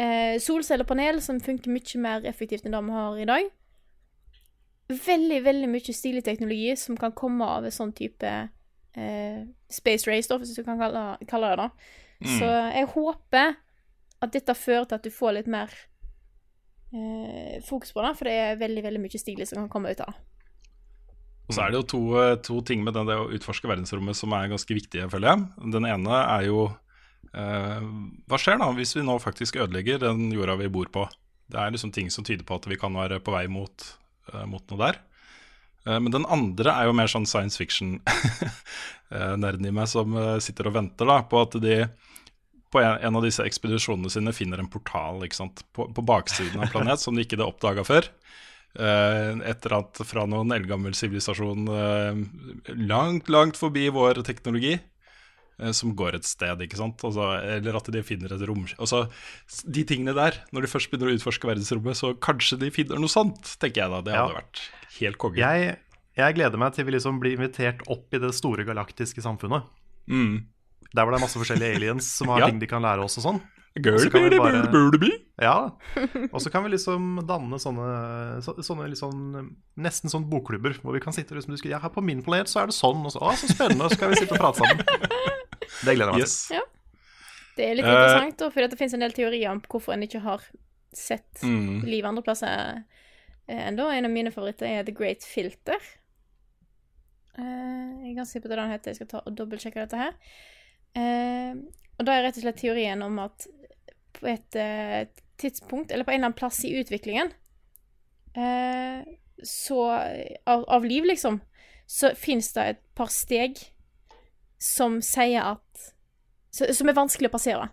Eh, solcellepanel som funker mye mer effektivt enn det vi har i dag. Veldig, veldig mye stilig teknologi som kan komme av en sånn type eh, space race, da, hvis du kan kalle, kalle det det. Så jeg håper at dette fører til at du får litt mer eh, fokus på det, for det er veldig, veldig mye stilig som kan komme ut av det. Og så er det jo to, eh, to ting med det å utforske verdensrommet som er ganske viktige, føler jeg. Den ene er jo eh, Hva skjer da hvis vi nå faktisk ødelegger den jorda vi bor på? Det er liksom ting som tyder på at vi kan være på vei mot, eh, mot noe der. Eh, men den andre er jo mer sånn science fiction-nerden i meg som sitter og venter da på at de på en, en av disse ekspedisjonene sine finner en portal ikke sant? På, på baksiden av planet som de ikke hadde oppdaga før. Eh, etter at fra noen eldgammel sivilisasjon uh, langt, langt forbi vår teknologi, eh, som går et sted, ikke sant. Altså, eller at de finner et rom altså, De tingene der, når de først begynner å utforske verdensrommet, så kanskje de finner noe sånt, tenker jeg da. Det Ja. hadde vært helt konge. Jeg, jeg gleder meg til vi liksom blir invitert opp i det store galaktiske samfunnet. Mm. Der hvor det er masse forskjellige aliens som har Ja. ting de kan lære oss og sånn. Girl, så kan vi baby, bare- baby, baby. Ja, og så kan vi liksom danne sånne, så, sånne liksom, nesten sånn bokklubber, hvor vi kan sitte og liksom Ja, her på min planet så er det sånn, og så Å, så spennende, så skal vi sitte og prate sammen. Det gleder jeg meg til. Ja. Det er litt Eh. interessant, da, for det finnes en del teorier om hvorfor en ikke har sett Mm. livet andre plasser eh, ennå. En av mine favoritter er The Great Filter. Uh, jeg er ganske sikker på hva den heter. Jeg skal ta og dobbeltsjekke dette her. Eh, og da er rett og slett teorien om at på et eh, tidspunkt, eller på en eller annen plass i utviklingen, eh, så av, av liv, liksom, så fins det et par steg som sier at Som er vanskelig å passere.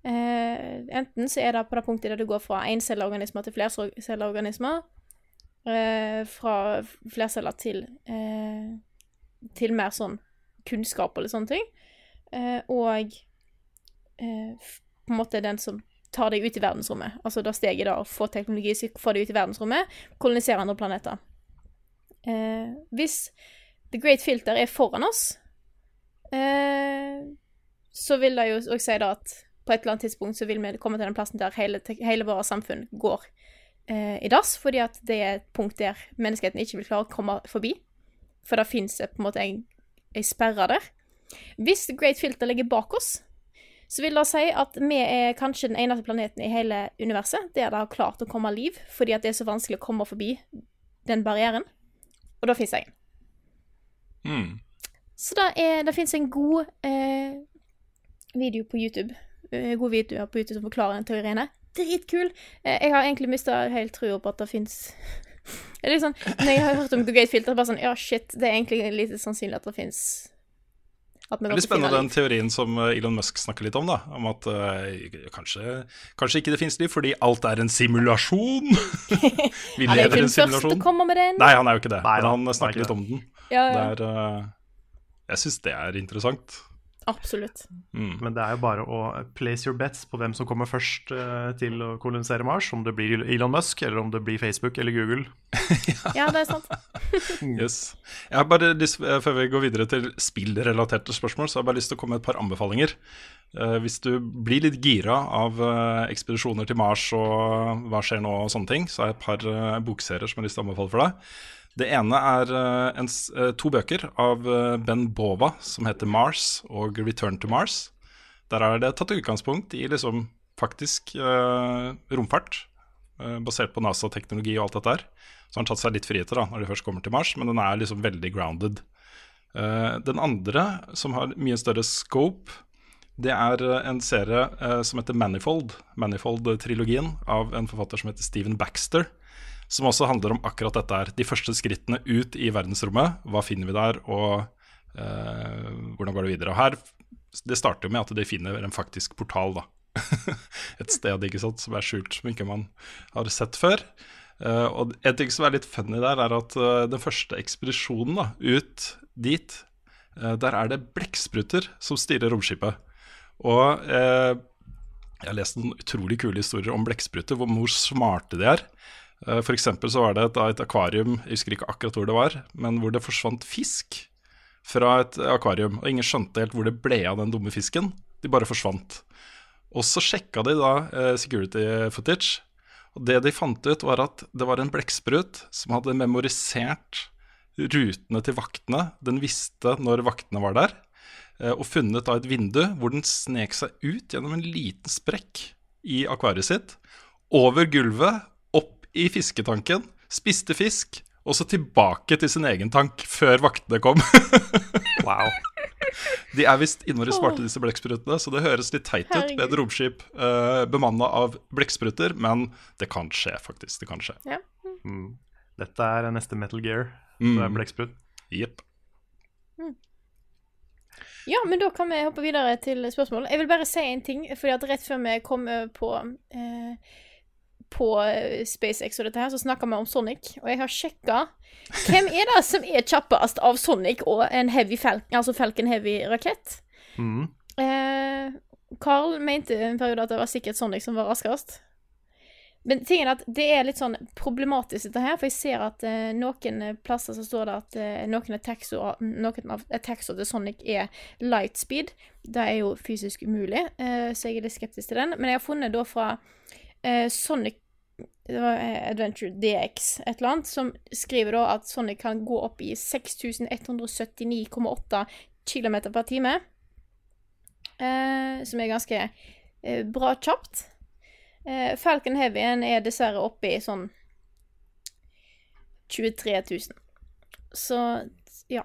Eh, enten så er det på det punktet der du går fra encelleorganismer til flercelleorganismer. Eh, fra flerceller til eh, til mer sånn kunnskap eller sånne ting. Eh, og eh, på en måte den som tar deg ut i verdensrommet. Altså da steget da å få teknologi som få deg ut i verdensrommet, kolonisere andre planeter. Eh, hvis The Great Filter er foran oss, eh, så vil det jo òg si da at på et eller annet tidspunkt så vil vi komme til den plassen der hele, hele vårt samfunn går eh, i dass, fordi at det er et punkt der menneskeheten ikke vil klare å komme forbi. For det fins på en måte en, en sperre der. Hvis Great Filter ligger bak oss, så vil det si at vi er kanskje den eneste planeten i hele universet der det har klart å komme liv, fordi det er så vanskelig å komme forbi den barrieren. Og da fins jeg. Mm. Så da er, det fins en god eh, video på YouTube. Eh, god video på YouTube som forklarer den teorien her. Dritkul. Eh, jeg har egentlig mista helt trua på at det fins Det er litt sånn, Når jeg har hørt om The Great Filter, bare sånn Ja, shit, det er egentlig lite sannsynlig at det fins Det er litt spennende den teorien som eh, Elon Musk snakker litt om, da. Om at uh, kanskje, kanskje ikke det finnes liv fordi alt er en simulasjon. Vi Han er lever ikke den første til å komme med den. Nei, han er jo ikke det. Nei men han er snakker litt om den. Ja, Det er, uh, jeg syns det er interessant. Absolutt. Mm. Men det er jo bare å place your bets på hvem som kommer først uh, til å kolonisere Mars. Om det blir Elon Musk, eller om det blir Facebook eller Google. Ja, det er sant. Yes. Jeg har bare lyst, eh, Før vi går videre til spillrelaterte spørsmål, så har jeg bare lyst til å komme med et par anbefalinger. Uh, hvis du blir litt gira av uh, ekspedisjoner til Mars og hva skjer nå og sånne ting, så har jeg et par bokserier som jeg har lyst til å anbefale for deg. Det ene er eh, en, eh, to bøker av eh, Ben Bova som heter 'Mars' og 'Return to Mars'. Der er det tatt utgangspunkt i liksom faktisk eh, romfart, eh, basert på NASA-teknologi og alt dette her. Så har tatt seg litt friheter da, når de først kommer til Mars, men den er liksom veldig grounded. Eh, den andre, som har mye større scope, det er en serie som heter Manifold. Manifold-trilogien av en forfatter som heter Stephen Baxter. Som også handler om akkurat dette her. De første skrittene ut i verdensrommet. Hva finner vi der, og eh, hvordan går det videre? Og her, Det starter jo med at de finner en faktisk portal, da. Et sted ikke sant, som er skjult, som ikke man har sett før. Eh, og en ting som er litt funny der, er at eh, den første ekspedisjonen da, ut dit, eh, der er det blekkspruter som styrer romskipet. Og eh, jeg har lest noen utrolig kule historier om blekkspruter, hvor, smarte de er. Eh, for eksempel så var det et, et akvarium, jeg husker ikke akkurat hvor det var, men hvor det forsvant fisk fra et akvarium. Og ingen skjønte helt hvor det ble av den dumme fisken. De bare forsvant. Og så sjekka de da eh, security footage, og det de fant ut, var at det var en blekksprut som hadde memorisert rutene til vaktene. Den visste når vaktene var der, eh, og funnet da et vindu hvor den snek seg ut gjennom en liten sprekk i akvariet sitt, over gulvet, i fisketanken, spiste fisk, og så tilbake til sin egen tank før vaktene kom. Wow. De er visst innmari smarte, disse blekksprutene, så det høres litt teit ut med et romskip uh, bemanna av blekkspruter, men det kan skje, faktisk. Det kan skje. Ja. Dette er neste Metal Gear. Mm. Det er blekksprut. Jepp. Ja, men da kan vi hoppe videre til spørsmål. Jeg vil bare si en ting, fordi at rett før vi kom på eh, på eh, SpaceX og dette her, så snakker vi om Sonic, og jeg har sjekka hvem er det som er kjappest av Sonic og en Heavy Falcon, altså Falcon Heavy-rakett. Mm. Eh, Carl mente en periode at det var sikkert Sonic som var raskest. Men tingen er at det er litt sånn problematisk dette her, for jeg ser at eh, noen plasser så står det at eh, noen av taxoene til Sonic er light speed. Det er jo fysisk umulig, eh, så jeg er litt skeptisk til den. Men jeg har funnet da fra eh, Sonic det var eh, Adventure DX, et eller annet, som skriver da at Sonic kan gå opp i 6179,8 km per time. Eh, som er ganske eh, bra kjapt. Eh, Falcon Heavyen er dessverre oppe i sånn 23 000. Så ja.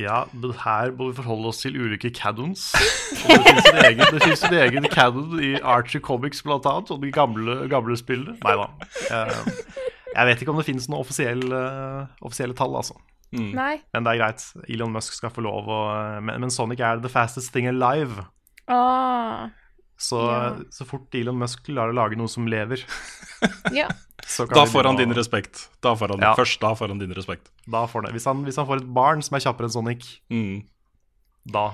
Ja, men her må vi forholde oss til ulike caddons. Det finnes en egen, det en egen caddon i Archie Comics, blant annet, og de gamle, gamle spillene. Nei da. Jeg, jeg vet ikke om det finnes noen offisielle, offisielle tall, altså. Nei. Men det er greit. Elon Musk skal få lov å Men, men Sonic er the fastest thing alive. Ah, Så, Ja. så fort Elon Musk klarer å lage noe som lever, ja. så kan Da får han din respekt. Da får han, Ja. Først da får han din respekt. Da får det. Hvis han, hvis han får et barn som er kjappere enn Sonic, Mm. da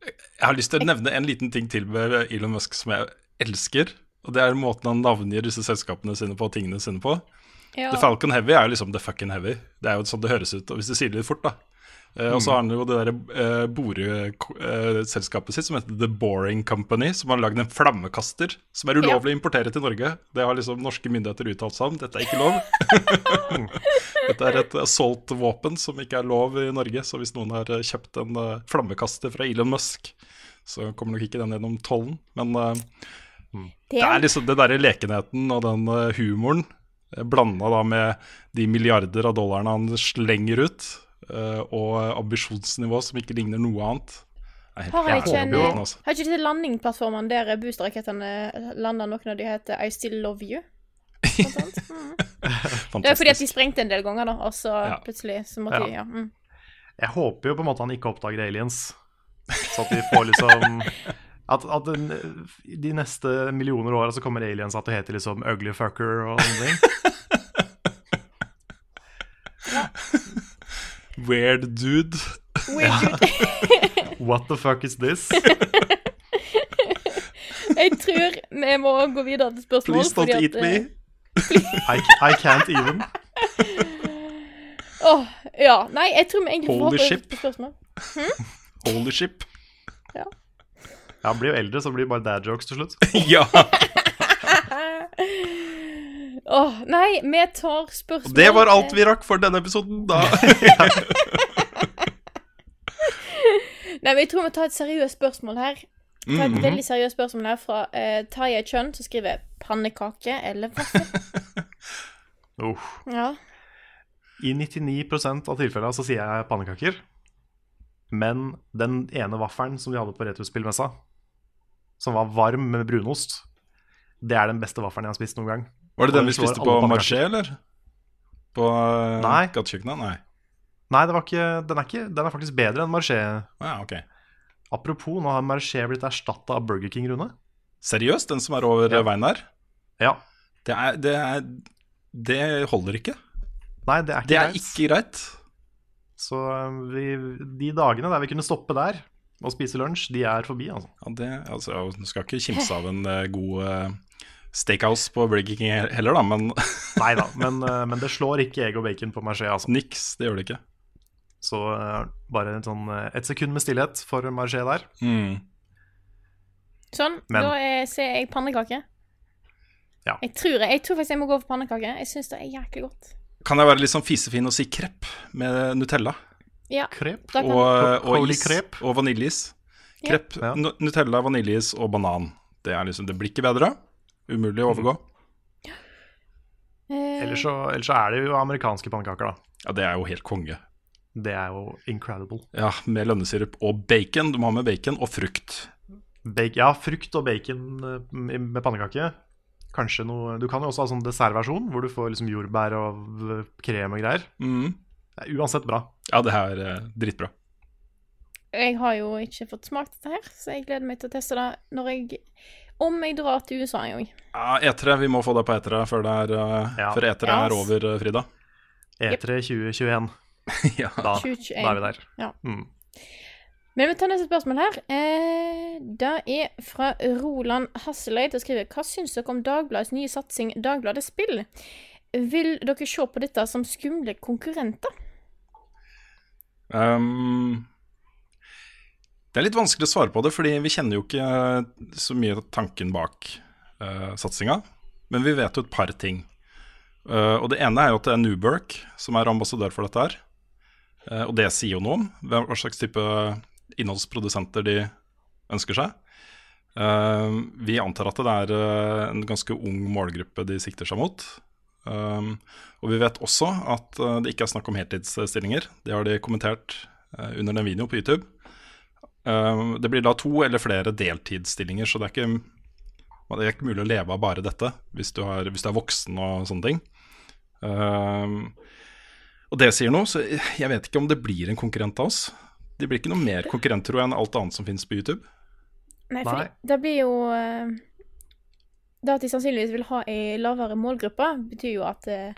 Jeg har lyst til å nevne en liten ting til med Elon Musk som jeg elsker. Og det er måten han navngir disse selskapene sine på og tingene sine på. ja. The Falcon Heavy er jo liksom the fucking heavy. Det er jo sånn det høres ut, og hvis du sier det litt fort, da. Eh, og så har han jo det der uh, boreselskapet sitt som heter The Boring Company, som har lagd en flammekaster som er ulovlig å importere til Norge. Det har liksom norske myndigheter uttalt seg om. Dette er ikke lov. Dette er et assault-våpen som ikke er lov i Norge, så hvis noen har eh, kjøpt en eh, flammekaster fra Elon Musk, så kommer nok ikke den gjennom tollen. Men eh, det er liksom den derre lekenheten og den eh, humoren blanda da med de milliarder av dollarene han slenger ut, eh, og ambisjonsnivå som ikke ligner noe annet. Har ikke en eh, altså. Har ikke disse landingsplattformene der boosterrakettene lander, noen av de heter I Still Love You? Mm. Det er fordi at de sprengte en del ganger, da, og så Ja. plutselig så måtte Ja. de Ja. Mm. Jeg håper jo på en måte han ikke oppdager aliens. Så at vi får liksom At, at den, de neste millioner åra så kommer aliens at å heter liksom ugly fucker og sånne ting. Weird dude. Weird dude. What the fuck is this? Jeg tror vi må gå videre til spørsmål. Please don't fordi at, eat me. eh, I, I can't even. Åh, ja. Nei, jeg tror vi egentlig Holy får ship. spørsmål. Holy ship. Ja, Han blir jo eldre, så blir det bare dad jokes til slutt. ja, Åh, nei, vi tar spørsmål det var alt vi rakk for denne episoden. Da. Nei, men jeg tror vi tar et seriøst spørsmål her. Vi tar et veldig seriøst spørsmål her fra uh, Tarjei Chun, som skriver 'pannekake eller vaffel'. oh. ja. I 99% av tilfellene så sier jeg pannekaker. Men den ene vaffelen som de hadde på retrospillmessa, som var varm med brunost, det er den beste vaffelen jeg har spist noen gang. Var det den vi spiste på. Marché, eller? På uh, Nei. gatekjøkkenet? Nei. Nei, det var ikke, den, er ikke, den er faktisk bedre enn Marché. Ja, ok. Apropos, nå har Marché blitt erstatta av Burger King, Rune. Seriøst, den som er over Ja. veien der? Ja. Det, er, det, er, det holder ikke. Nei, det er ikke Det er greit. ikke greit. Så um, vi, de dagene der vi kunne stoppe der, og spise lunsj, de er forbi, altså. Ja, det, altså, Du skal ikke kimse av en eh, god eh, steakhouse på Burger King heller, da, men Nei da, men, eh, men det slår ikke egg og bacon på Marché, altså. niks, det gjør det ikke. Så eh, bare et, sånn, eh, et sekund med stillhet for Marché der. Mm. Sånn, Men- da er, ser jeg pannekake. Ja. Jeg tror, jeg, tror faktisk jeg må gå for pannekake. Jeg syns det er jæklig godt. Kan jeg være litt sånn fisefin og si krepp med Nutella? Ja, Krep. da Og, og is og vaniljeis. Krepp, Ja. Nutella, vaniljeis og banan. Det, er liksom, det blir ikke bedre. Umulig å overgå. eh, Ellers så, ellers så er det jo amerikanske pannekaker, da. Ja, det er jo helt konge. Det er jo incredible. Ja, Med lønnesirup og bacon. Du må ha med bacon og frukt. Bacon, ja, frukt og bacon eh, med pannekake. Kanskje noe Du kan jo også ha sånn dessertversjon, hvor du får liksom jordbær og krem og greier. Mm. Det er uansett bra. Ja, det her er eh, dritbra. Jeg har jo ikke fått smakt dette her, så jeg gleder meg til å teste det når jeg Om jeg drar til USA en gang. Ja, etere. Vi må få det på etere før, det er, eh, Ja. før etere yes. er over, eh, Frida. E3 2021. ja. Da, 2021. da er vi der. Ja. Mm. Men vi tar neste spørsmål her. Eh, det er fra Roland Hasseleid og skriver Hva syns dere om Dagbladets nye satsing Dagbladet Spill? Vil dere se på dette som skumle konkurrenter? Um, det er litt vanskelig å svare på det, fordi vi kjenner jo ikke så mye tanken bak uh, satsinga. Men vi vet jo et par ting. Uh, og det ene er jo at det er Newberk som er ambassadør for dette her. Uh, og det sier jo noe om hva slags type innholdsprodusenter de ønsker seg. Uh, vi antar at det er en ganske ung målgruppe de sikter seg mot. Um, og vi vet også at det ikke er snakk om heltidsstillinger. Det har de kommentert under den videoen på YouTube. Um, det blir da to eller flere deltidsstillinger, så det er ikke, det er ikke mulig å leve av bare dette hvis du, har, hvis du er voksen og sånne ting. Um, og det sier noe, så jeg vet ikke om det blir en konkurrent av oss. Det blir ikke noe mer konkurrent, tror jeg, enn alt annet som finnes på YouTube. Nei, for det blir jo eh, Det at de sannsynligvis vil ha ei lavere målgruppe, betyr jo at eh,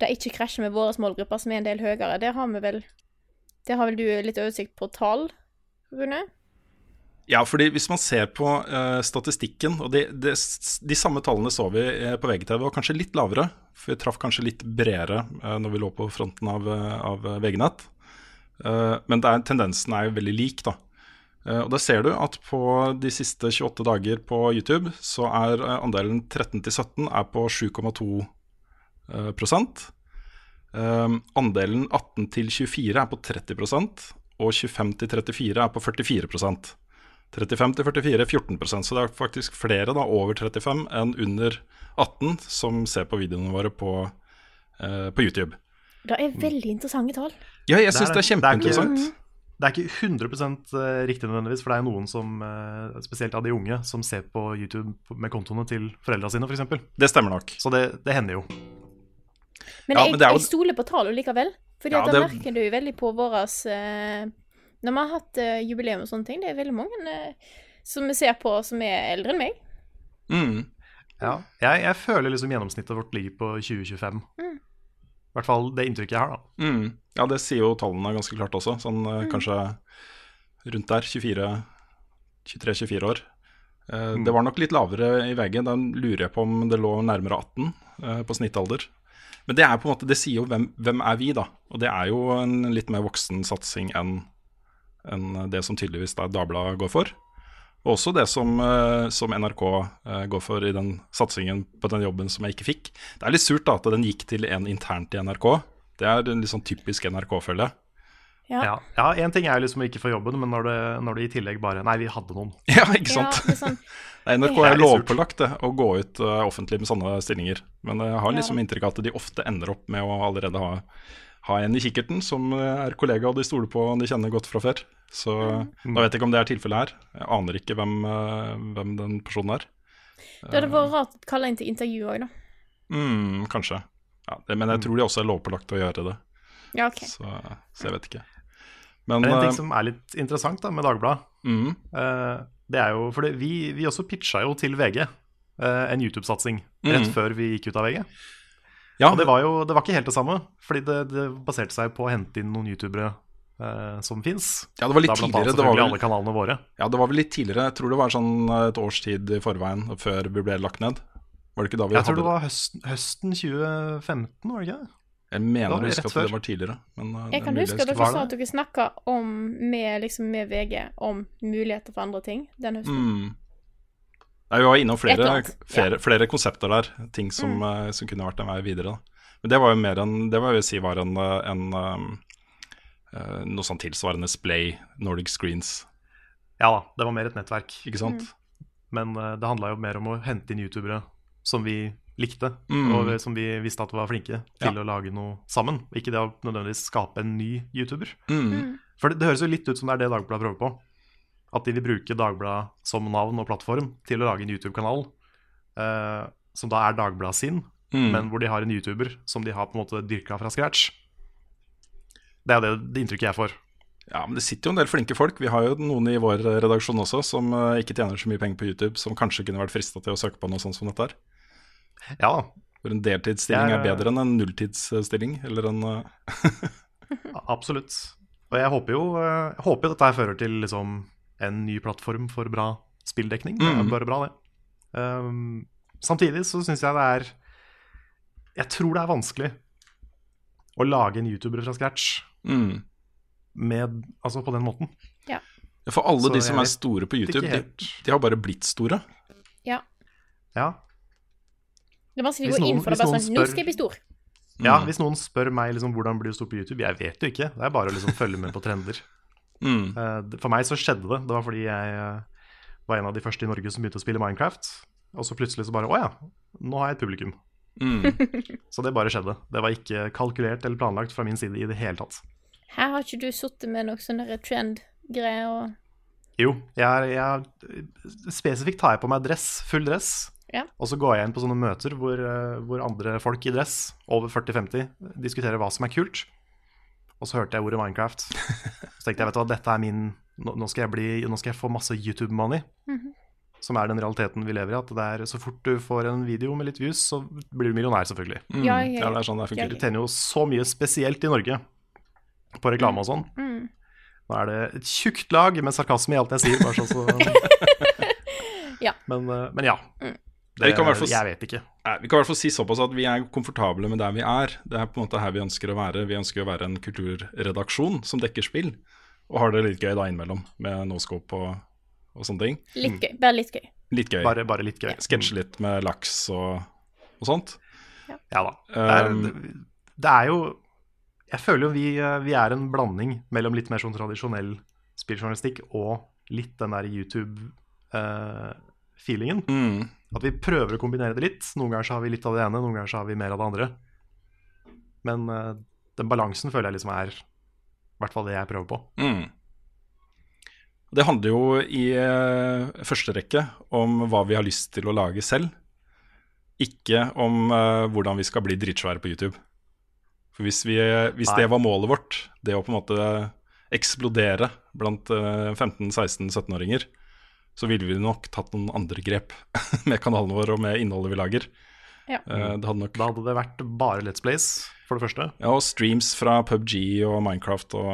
det ikke krasjer med våre målgrupper, som er en del høyere. Det har vi vel Det har vel du litt oversikt på tall, Rune? Ja, fordi hvis man ser på uh, statistikken, og de, de, de samme tallene så vi eh, på VGTV, og kanskje litt lavere, for vi traff kanskje litt bredere uh, når vi lå på fronten av, av VG-nett. Uh, men er, tendensen er jo veldig lik, da. Og da ser du at på de siste 28 dager på YouTube, så er andelen 13 til 17 er på 7,2 eh, prosent. Eh, andelen 18 til 24 er på 30 og 25 til 34 er på 44% 35 til 44 14% så det er faktisk flere da over 35 enn under 18 som ser på videoene våre på, eh, på YouTube. Det er veldig interessante tall. Ja, jeg er syns det er er kjempeinteressant. Det er ikke 100% riktig nødvendigvis, for det er noen som, eh, spesielt av de unge, som ser på YouTube med kontoene til foreldra sine, f.eks. Det stemmer nok. Så det, det hender jo. Men, Ja, jeg, men det er jo- jeg stoler på tallene likevel. Fordi Ja, at da det- merker du veldig på våres eh, Når vi har hatt eh, jubileum og sånne ting, det er veldig mange eh, som vi ser på som er eldre enn meg. Mm. Ja. Jeg, jeg føler liksom gjennomsnittet vårt ligger på 2025. I hvert fall det inntrykket jeg har, da. Mm. Ja, det sier jo tallene ganske klart også. Sånn eh, kanskje rundt der. 23-24 år. Eh, Det var nok litt lavere i VG. Da lurer jeg på om det lå nærmere 18 eh, på snittalder. Men det er på en måte, det sier jo hvem, hvem er vi, da. Og det er jo en litt mer voksen satsing enn en det som tydeligvis da Dagbladet går for. Og også det som, eh, som NRK eh, går for i den satsingen på den jobben som jeg ikke fikk. Det er litt surt da at den gikk til en internt i NRK. Det er litt sånn typisk NRK, føler jeg. Ja. Ja, ja ting er jo liksom å ikke få jobben, men når det, når det i tillegg bare Nei, vi hadde noen. Ja, ikke sant? Ja, Nei, NRK er er lovpålagt det, å gå ut uh, offentlig med sånne stillinger. Men jeg har Ja. liksom inntrykk av at de ofte ender opp med å allerede ha, ha en i kikkerten som eh, er kollega og de stoler på og de kjenner godt fra før. Så Mm. da vet jeg ikke om det er tilfellet her. Jeg aner ikke hvem, uh, hvem den personen er. det hadde vært rart å kalle inn til intervju òg, da. Mm, kanskje. Ja, det, men jeg tror de også er lovpålagt å gjøre det. Ja, okay. Så, så jeg vet ikke. Men, er en eh, ting som er litt interessant da med Dagbladet, mm, eh, det er jo For vi, vi også pitcha jo til VG eh, en YouTube-satsing rett Mhm. før vi gikk ut av VG. ja, Og det var jo det var ikke helt det samme, fordi det, det baserte seg på å hente inn noen youtubere eh, som fins. Ja, det var litt da tidligere. Det var vel- alle kanalene våre. Ja, det var vel litt tidligere. Jeg tror det var sånn et års tid i forveien før vi ble lagt ned. Var det ikke da vi Jeg tror det var høsten, høsten 2015, var det ikke det? Jeg mener å huske at før. det var tidligere. Men, uh, Jeg kan huske at dere sa at dere snakka med, liksom, med VG om muligheter for andre ting den høsten. Mm. Nei, vi var innom flere, flere, flere konsepter der, ting som, Mm. uh, som kunne vært en vei videre. Da. Men det var jo mer enn Det var jo si var en, eh, en um, uh, noe sånn tilsvarende Splay, Nordic Screens, Ja da, det var mer et nettverk. ikke sant? Mm. Men eh, det handla jo mer om å hente inn youtubere som vi likte, Mm. og som vi visste at var flinke til Ja. å lage noe sammen. Ikke det å nødvendigvis skape en ny YouTuber. Mm. For det, det høres jo litt ut som det er det Dagbladet prøver på. At de vil bruke Dagbladet som navn og plattform til å lage en YouTube-kanal eh, som da er Dagbladet sin, Mm. men hvor de har en YouTuber som de har på en måte dyrka fra scratch. Det er det, det inntrykket jeg får. Ja, men det sitter jo en del flinke folk. Vi har jo noen i vår redaksjon også som eh, ikke tjener så mye penger på YouTube, som kanskje kunne vært frista til å søke på noe sånt som dette her. Ja da, Hvor en deltidsstilling er bedre enn en nulltidsstilling, eller en eh, absolutt. Og jeg håper jo eh, jeg håper jo dette her fører til liksom en ny plattform for bra spilldekning. Det er Mhm. bare bra, det. Um, samtidig så syns jeg det er Jeg tror det er vanskelig å lage en YouTuber fra scratch mm. med, altså på den måten. Ja, For alle Så de som er store på YouTube, de, de har bare blitt store. Ja. Ja, Det er vanskelig å Hvis gå inn for det. Bare sånn, spør... Nå skal jeg bli stor. ja Mm. Hvis noen spør meg liksom, hvordan blir du stor på YouTube, jeg vet jo ikke. Det er bare å liksom følge med på trender. Mm. Eh, For meg så skjedde det. Det var fordi jeg eh, var en av de første i Norge som begynte å spille Minecraft. Og så plutselig så bare Å ja, nå har jeg et publikum. Mm. Så det bare skjedde. Det var ikke kalkulert eller planlagt fra min side i det hele tatt. Her har ikke du sittet med noe sånn derre trend-greier og Jo, jeg, er- jeg spesifikt tar jeg på meg dress, full dress. Ja. Og så går jeg inn på sånne møter hvor, eh, hvor andre folk i dress, over 40-50, diskuterer hva som er kult. Og så hørte jeg ordet Minecraft. Så tenkte jeg, vet du hva, dette er min Nå, skal, jeg bli, nå skal jeg få masse YouTube-money. Mhm. Som er den realiteten vi lever i. At det er så fort du får en video med litt views, så blir du millionær, selvfølgelig. Mm. Ja, ja, ja. ja, det er sånn det Ja, funker. Du tjener jo så mye spesielt i Norge på reklame og sånn. mm. Nå er det et tjukt lag med sarkasme i alt jeg sier. Bare sånn så... Ja. Men, eh, men ja. Det, Vi kan hvert fall jeg vet ikke. Vi kan i hvert fall si såpass at vi er komfortable med der vi er. Det er på en måte her vi ønsker å være. Vi ønsker å være en kulturredaksjon som dekker spill, og har det litt gøy da innimellom med noscope og, og sånne ting. Litt gøy. Bare litt gøy. Litt gøy. Bare, bare litt gøy. Sketsje litt med laks og, og sånt. Ja da. Det er, Um, det, er jo Jeg føler jo vi, eh, vi er en blanding mellom litt mer sånn tradisjonell spilljournalistikk og litt den der YouTube-feelingen. Mm. At vi prøver å kombinere det litt. Noen ganger så har vi litt av det ene, noen ganger så har vi mer av det andre. Men uh, den balansen føler jeg liksom er i hvert fall det jeg prøver på. Mm. Det handler jo i uh, første rekke om hva vi har lyst til å lage selv. Ikke om uh, hvordan vi skal bli dritsvære på YouTube. For hvis, vi, hvis det var målet vårt, det å på en måte eksplodere blant eh, 15-16-17-åringer, så ville vi nok tatt noen andre grep med kanalen vår og med innholdet vi lager. Ja. Eh, det hadde nok Da hadde det vært bare Let's Plays, for det første. Ja, og streams fra PubG og Minecraft og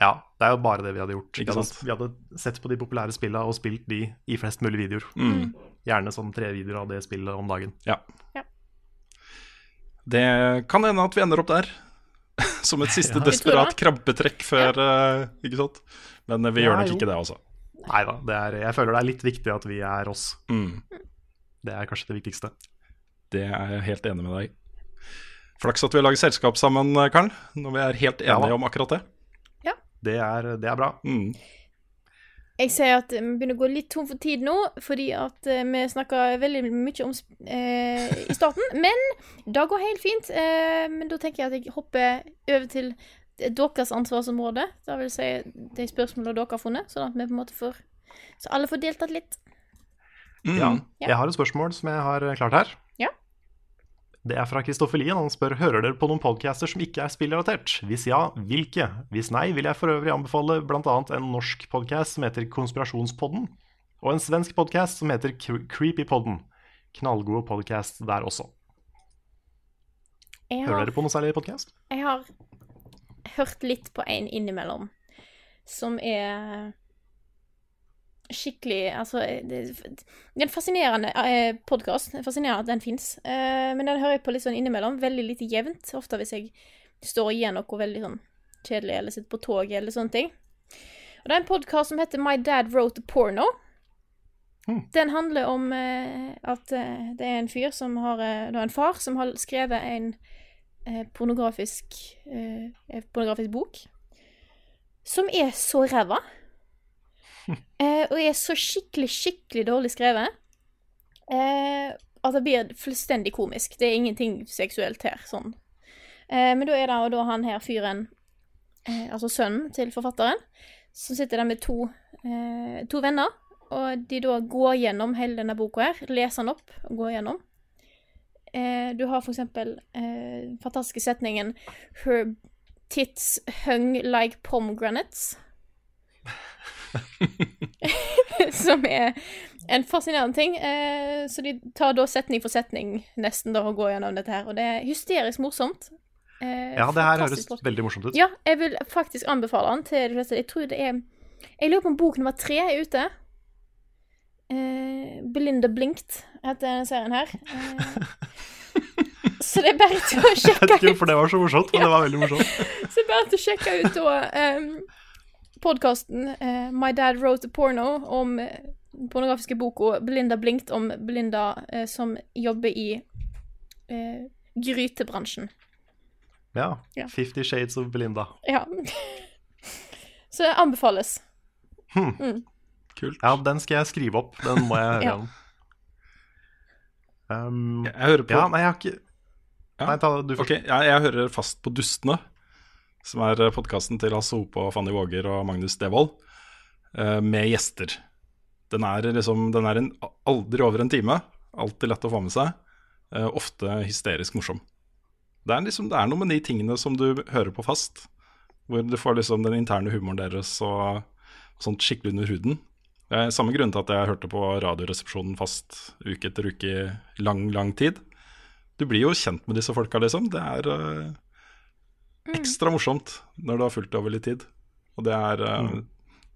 Ja, det er jo bare det vi hadde gjort. Vi Ikke hadde, sant? vi hadde sett på de populære spillene og spilt de i flest mulig videoer. mm. Gjerne sånn tre videoer av det spillet om dagen. Ja. Ja. Det kan hende at vi ender opp der. Som et siste Ja. desperat krabbetrekk før eh, Ikke sant? Men eh, vi Ja, gjør nok jo. ikke det, altså. Nei da, jeg føler det er litt viktig at vi er oss. Mm. Det er kanskje det viktigste. Det er jeg helt enig med deg Flaks at vi har laget selskap sammen, Karl. Når vi er helt enige ja, om akkurat det. Det er, det er bra. Mm. Jeg ser at vi begynner å gå litt tom for tid nå, fordi at eh, vi snakka veldig mye om sp- eh, i starten. Men det går helt fint. Eh, men da tenker jeg at jeg hopper over til deres ansvarsområde. Det vil si de spørsmålene dere har funnet, sånn at vi på en måte får Så alle får deltatt litt. Mm. Ja. Jeg har et spørsmål som jeg har klart her. Ja. Det er fra Kristoffer Lien. Han spør hører dere på noen podcaster som ikke er spillrelatert. Hvis ja, hvilke? Hvis nei, vil jeg for øvrig anbefale bl.a. en norsk podcast som heter Konspirasjonspodden, og en svensk podcast som heter Creepypodden. Knallgode podcast der også. Har... Hører dere på noe særlig podkast? jeg har hørt litt på en innimellom som er skikkelig Altså, det, det er en fascinerende eh, podkast. Fascinerende at den fins. Eh, men den hører jeg på litt sånn innimellom. Veldig lite jevnt. Ofte hvis jeg står gjør noe veldig sånn kjedelig, eller sitter på toget, eller sånne ting. Og det er en podkast som heter My Dad Wrote a Porno. Den handler om eh, at eh, det er en fyr som har eh, Det er en far som har skrevet en pornografisk eh, pornografisk bok. Som er så ræva. Eh, og er så skikkelig, skikkelig dårlig skrevet. Eh, at det blir fullstendig komisk. Det er ingenting seksuelt her, sånn. Eh, men da er det og da han her fyren, eh, altså sønnen til forfatteren, som sitter der med to, eh, to venner. Og de da går gjennom hele denne boka her, leser den opp og går gjennom. Eh, du har for eksempel eh, fantastiske setningen Her tits hung like pomegranates. som er en fascinerende ting. Eh, så de tar da setning for setning nesten da og går gjennom dette her. Og det er hysterisk morsomt. Eh, Ja, det her høres fantastisk veldig morsomt ut. Ja, jeg vil faktisk anbefale den til de fleste. Jeg tror det er Jeg lurer på om bok nummer tre er ute. Eh, Belinda Blinkt heter denne serien her. Eh, så det er bare til å Jeg vet sjekke ikke ut. hvorfor det var så morsomt, men det var veldig morsomt. Så det er bare til å sjekke ut da eh, podkasten eh, My Dad Wrote a Porno om eh, den pornografiske boka Belinda Blinkt om Belinda eh, som jobber i eh, grytebransjen. Ja. Ja. Fifty Shades of Belinda. Ja. Så det anbefales. Kult. Ja, den skal jeg skrive opp. Den må jeg høre Ja. Um, Jeg, jeg hører på ja, nei, jeg har ikke Ja. Nei, ta du først. Okay, jeg, jeg hører fast på Dustene, som er podkasten til Hasse Hope og Fanny Våger og Magnus Devold, uh, med gjester. Den er liksom Den er en, aldri over en time. Alltid lett å få med seg. Uh, ofte hysterisk morsom. Det er, liksom, det er noe med de tingene som du hører på fast, hvor du får liksom den interne humoren deres og, og sånt skikkelig under huden. Det er samme grunn til at jeg hørte på Radioresepsjonen fast uke etter uke i lang, lang tid. Du blir jo kjent med disse folka, liksom. Det er uh, ekstra morsomt når du har fulgt det over litt tid. Og det er uh,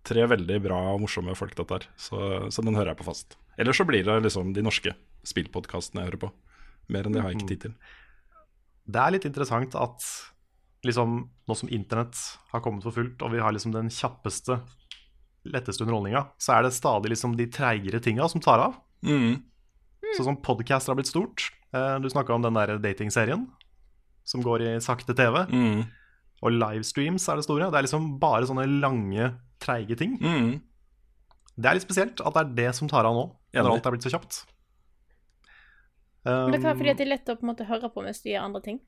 tre veldig bra og morsomme folk, dette her. Så, så den hører jeg på fast. Eller så blir det liksom de norske spillpodkastene jeg hører på. Mer enn det har jeg ikke tid til. Det er litt interessant at liksom, nå som internett har kommet for fullt, og vi har liksom den kjappeste, letteste underholdninga, så er det stadig liksom de treigere tinga som tar av. Mm. Sånn som podcaster har blitt stort. Eh, Du snakka om den der datingserien som går i sakte TV. Mm. Og livestreams er det store. Det er liksom bare sånne lange, treige ting. Mm. Det er litt spesielt at det er det som tar av nå, når alt er blitt så kjapt. Men det kan være fordi Um, at det er lett å på en måte høre på mens du gjør andre ting.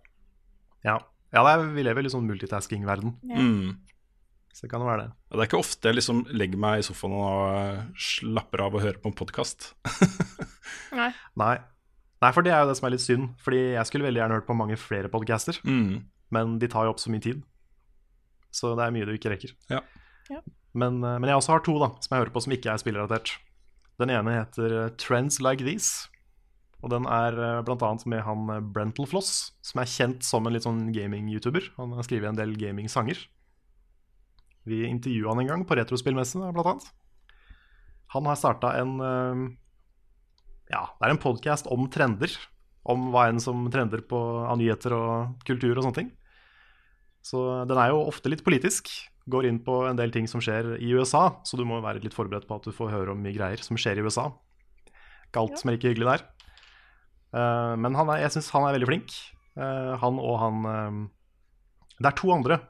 ja, ja det er, vi lever i litt sånn multitasking-verden, Ja. Mm. Så det kan det være det. Det er ikke ofte jeg liksom legger meg i sofaen og eh, slapper av og hører på en podkast. Nei. Nei. Nei, for det er jo det som er litt synd. Fordi jeg skulle veldig gjerne hørt på mange flere podcaster, Mm. men de tar jo opp så mye tid. Så det er mye du ikke rekker. Ja. Ja. Men, eh, men jeg også har to da, som jeg hører på som ikke er spillrelatert. Den ene heter eh, Trends Like These. Og den er bl.a. med han Brentalfloss Brental Floss, som er kjent som en litt sånn gaming-youtuber. Han har skrevet en del gaming-sanger. Vi intervjua han en gang på Retrospillmessen, blant annet. Han har starta en eh, Ja, det er en podkast om trender. Om hva enn som trender på av nyheter og kultur og sånne ting. Så den er jo ofte litt politisk. Går inn på en del ting som skjer i USA, så du må være litt forberedt på at du får høre om mye greier som skjer i USA. Ikke alt som er like hyggelig der. Eh, men han er, jeg syns han er veldig flink. Eh, han og han Det er to andre,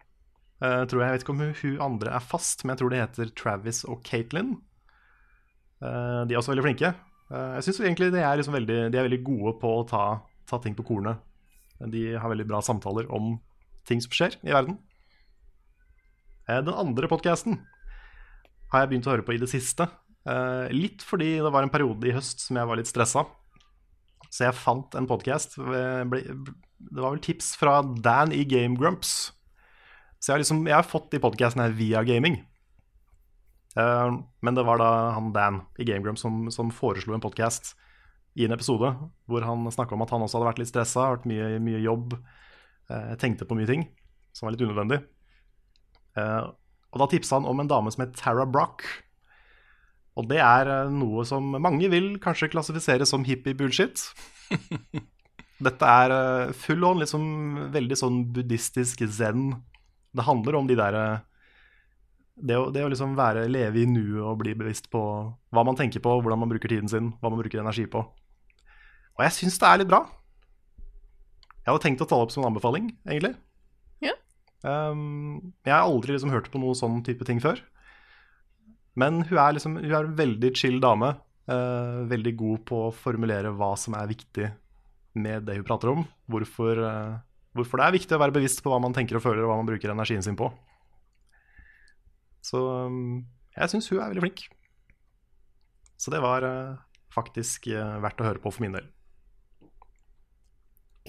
eh, tror jeg. Jeg vet ikke om hun, hun andre er fast, men jeg tror det heter Travis og Caitlin. Uh, de er også veldig flinke. Uh, jeg syns egentlig de er, liksom veldig, de er veldig gode på å ta, ta ting på kornet. De har veldig bra samtaler om ting som skjer i verden. Eh, Den andre podkasten har jeg begynt å høre på i det siste. Eh, litt fordi det var en periode i høst som jeg var litt stressa. Så jeg fant en podkast. Det var vel tips fra Dan i Game Grumps. Så jeg har, liksom, jeg har fått de podkastene her via gaming. Uh, men det var da han Dan i Game Grumps som, som foreslo en podkast i en episode hvor han snakka om at han også hadde vært litt stressa, vært mye, mye jobb, uh, tenkte på mye ting som var litt unødvendig. Uh, og da tipsa han om en dame som het Tara Brock. Og det er noe som mange vil kanskje klassifisere som hippie-bullshit. Dette er full on, liksom veldig sånn buddhistisk zen. Det handler om de der det, å- det å liksom være, leve i nuet og bli bevisst på hva man tenker på, hvordan man bruker tiden sin, hva man bruker energi på. Og jeg syns det er litt bra. Jeg hadde tenkt å ta det opp som en anbefaling, egentlig. Ja. Um, jeg har aldri liksom hørt på noe sånn type ting før. Men hun er, liksom, hun er en veldig chill dame. Uh, veldig god på å formulere hva som er viktig med det hun prater om. Hvorfor, eh, hvorfor det er viktig å være bevisst på hva man tenker og føler, og hva man bruker energien sin på. Så um, jeg syns hun er veldig flink. Så det var eh, faktisk eh, verdt å høre på for min del.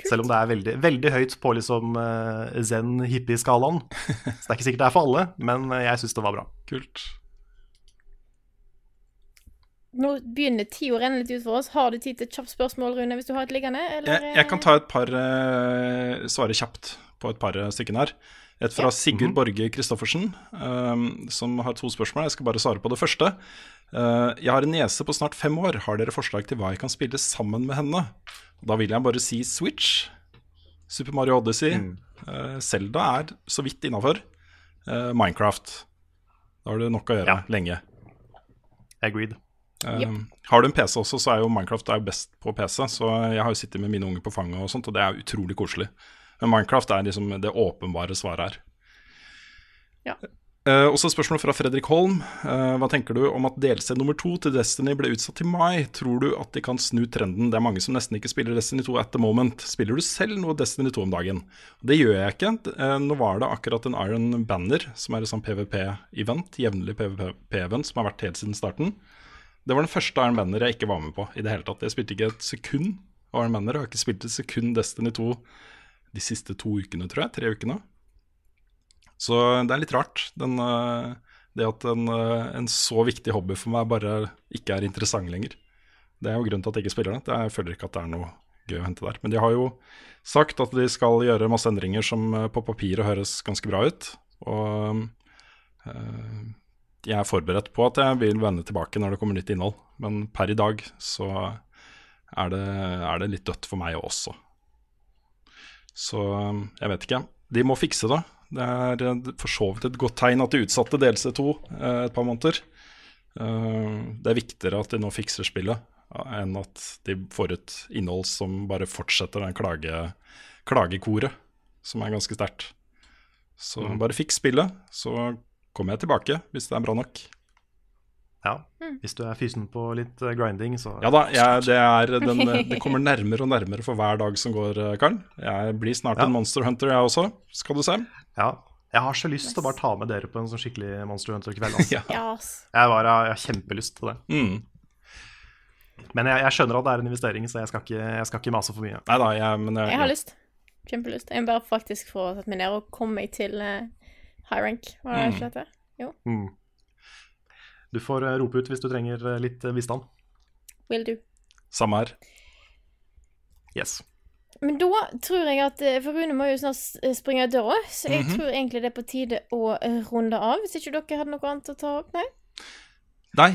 Selv om det er veldig, veldig høyt på liksom eh, zen-hippie-skalaen. Så det er ikke sikkert det er for alle, men jeg syns det var bra. Kult. Nå begynner tida å renne litt ut for oss. Har du tid til et kjapt spørsmål, Rune, hvis du har et liggende? Eller, Jeg, jeg kan ta et par uh, svare kjapt på et par eh, stykken her. Et fra Sigurd Borge Christoffersen, um, som har to spørsmål. Jeg skal bare svare på det første. Uh, jeg har en niese på snart fem år. Har dere forslag til hva jeg kan spille sammen med henne? Da vil jeg bare si Switch. Super Mario Odyssey. Eh, Zelda er så vidt innafor. Minecraft. Da har du nok å gjøre Ja. lenge. Agreed. Um, Har du en PC også, så er jo Minecraft er best på PC. Så jeg har jo sittet med mine unger på fanget, og sånt, og det er utrolig koselig. Men Minecraft er liksom det åpenbare svaret her. Ja. Uh, også et spørsmål fra Fredrik Holm. Uh, hva tenker du om at DLC nummer to til Destiny ble utsatt til mai? Tror du at de kan snu trenden? Det er mange som nesten ikke spiller Destiny 2 at the moment. Spiller du selv noe Destiny 2 om dagen? Det gjør jeg ikke. Uh, nå var det akkurat en Iron Banner, som er et sånn PVP-event, jevnlig PVP-event, som har vært helt siden starten. Det var den første Iron Banner jeg ikke var med på i det hele tatt. Jeg spilte ikke et sekund av Iron Banner. Jeg har ikke spilt et sekund Destiny 2 de siste to ukene, tror jeg. Tre ukene. Så det er litt rart. Den, eh, det at en, eh, en så viktig hobby for meg bare ikke er interessant lenger. Det er jo grunnen til at jeg ikke spiller det. Jeg føler ikke at det er noe gøy å hente der. Men de har jo sagt at de skal gjøre masse endringer som eh, på papiret høres ganske bra ut. Og eh, jeg er forberedt på at jeg vil vende tilbake når det kommer nytt innhold. Men per i dag så er det, er det litt dødt for meg også. Så jeg vet ikke. De må fikse det. Det er eh, for så vidt et godt tegn at de utsatte delelse 2 eh, et par måneder. Eh, det er viktigere at de nå fikser spillet, enn at de får ut innhold som bare fortsetter den klage, klagekoret, som er ganske sterkt. Så bare fiks spillet, så kommer jeg tilbake hvis det er bra nok. Ja. Hvis du er fysen på litt eh, grinding, så Ja da, jeg, det, er, den, det kommer nærmere og nærmere for hver dag som går, Karen. Karl. Jeg blir snart Ja. en Monster Hunter, jeg også, skal du se. Ja. Jeg har så lyst til å bare ta med dere på en sånn skikkelig Monster Hunter-kveld. Altså. Ja. Ja. Jeg, jeg har kjempelyst til det. Mm. Men jeg, jeg skjønner at det er en investering, så jeg skal ikke, jeg skal ikke mase for mye. Neida, jeg, men jeg, Jeg har lyst. Kjempelyst. Jeg må bare faktisk få satt meg ned og komme meg til eh, high rank. Var det ikke dette? Jo. Mm. Du får eh, rope ut hvis du trenger eh, litt eh, bistand. Will do. Samme her. Yes. Men da tror jeg at For Rune må jo snart springe ut døra, så jeg tror egentlig det er på tide å runde av. Hvis ikke dere hadde noe annet å ta opp? Nei? Nei,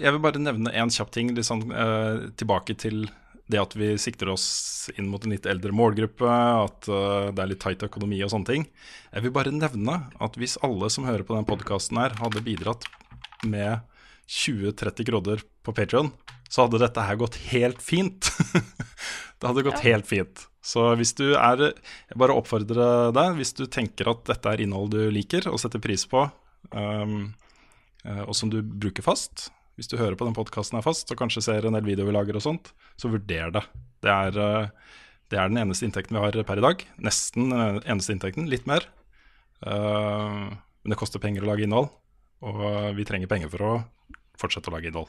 jeg vil bare nevne én kjapp ting. Eh, tilbake til det at vi sikter oss inn mot en litt eldre målgruppe, at eh, det er litt tight økonomi og sånne ting. Jeg vil bare nevne at hvis alle som hører på den podkasten her, hadde bidratt med 20-30 kroner på Patreon, så hadde dette her gått helt fint. det hadde gått helt fint. Så hvis du er Jeg bare oppfordrer deg, hvis du tenker at dette er innhold du liker og setter pris på, um, og som du bruker fast Hvis du hører på den podkasten her fast og kanskje ser en del videoer vi lager og sånt, så vurder det. Det er, eh, det er den eneste inntekten vi har per i dag. Nesten den eneste inntekten. Litt mer. Eh, men det koster penger å lage innhold, og vi trenger penger for å fortsette å lage innhold.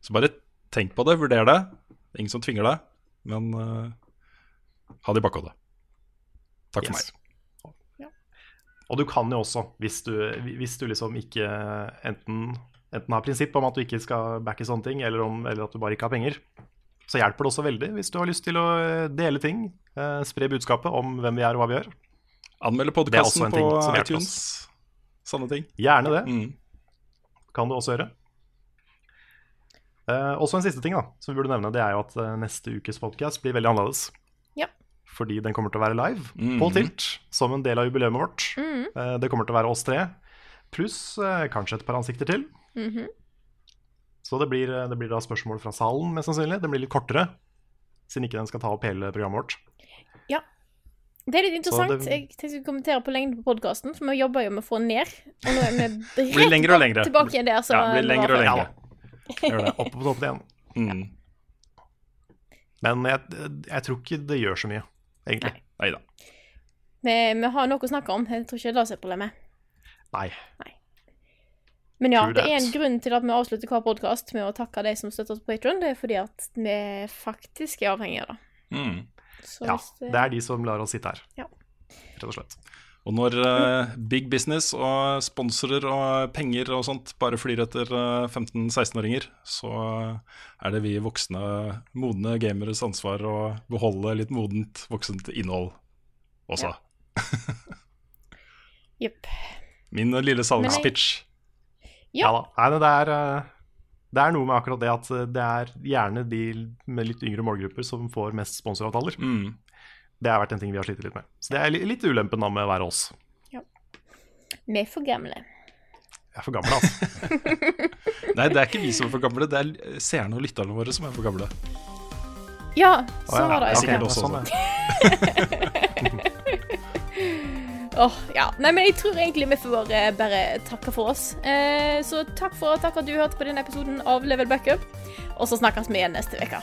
Så bare tenk på det, vurder det. Det er ingen som tvinger deg, men eh, ha det i bakhodet. Takk for Yes. meg. Og du kan jo også, hvis du, hvis du liksom ikke enten, enten har prinsipp om at du ikke skal backe sånne ting, eller, om, eller at du bare ikke har penger, så hjelper det også veldig hvis du har lyst til å eh, dele ting, eh, spre budskapet om hvem vi er og hva vi gjør. Anmelde podkasten på iTunes. Sånne ting. Gjerne det. Mm. Kan du også gjøre. Eh, også en siste ting da, som vi burde nevne, det er jo at eh, neste ukes podcast blir veldig annerledes. Ja. Fordi den kommer til å være live mm. på Tilt, som en del av jubileet vårt. Mm. Eh, det kommer til å være oss tre, pluss eh, kanskje et par ansikter til. Mhm. Så det blir, det blir da spørsmål fra salen, mest sannsynlig. Det blir litt kortere, siden ikke den skal ta opp hele programmet vårt. Ja. Det er litt interessant. det- Jeg tenkte å kommentere på lengden på podkasten, for vi jobber jo med å få den ned. Og nå er vi Blir lengre og lengre. tilbake igjen der. Så Ja, blir lengre og lengre. Gjør det. Oppe på toppen igjen. Mm. Men jeg, jeg tror ikke det gjør så mye, egentlig. Nei da. Vi, vi har noe å snakke om. Jeg tror ikke det er det som er problemet. Nei. Men ja, det er en grunn til at vi avslutter hver podkast med å takke de som støtter oss på Patron. Det er fordi at vi faktisk er avhengige av det. Mm. Så Ja, hvis det- det er de som lar oss sitte her, Ja. rett og slett. Og når uh, big business og sponsorer og penger og sånt bare flyr etter uh, 15-16-åringer, så er det vi voksne, modne gameres ansvar å beholde litt modent, voksent innhold også. Jepp. Min lille salgspitch. Ja. da. Nei, det er, eh, det er noe med akkurat det at eh, det er gjerne de med litt yngre målgrupper som får mest sponsoravtaler. Mm. Det har vært en ting vi har slitt litt med. Så det er litt ulempen da med å være oss. Vi er for gamle. Jeg er for gamle, altså. Nei, det er ikke vi som er for gamle, det er seerne og lytterne våre som er for gamle. Ja, så var det ja, jo. ok, sikkert også sånn, Åh, ja. Nei, men jeg tror egentlig vi får eh, bare takke for oss. Eh, så takk for, takk at du hørte på denne episoden av Level Backup. Og så snakkes vi igjen neste uke.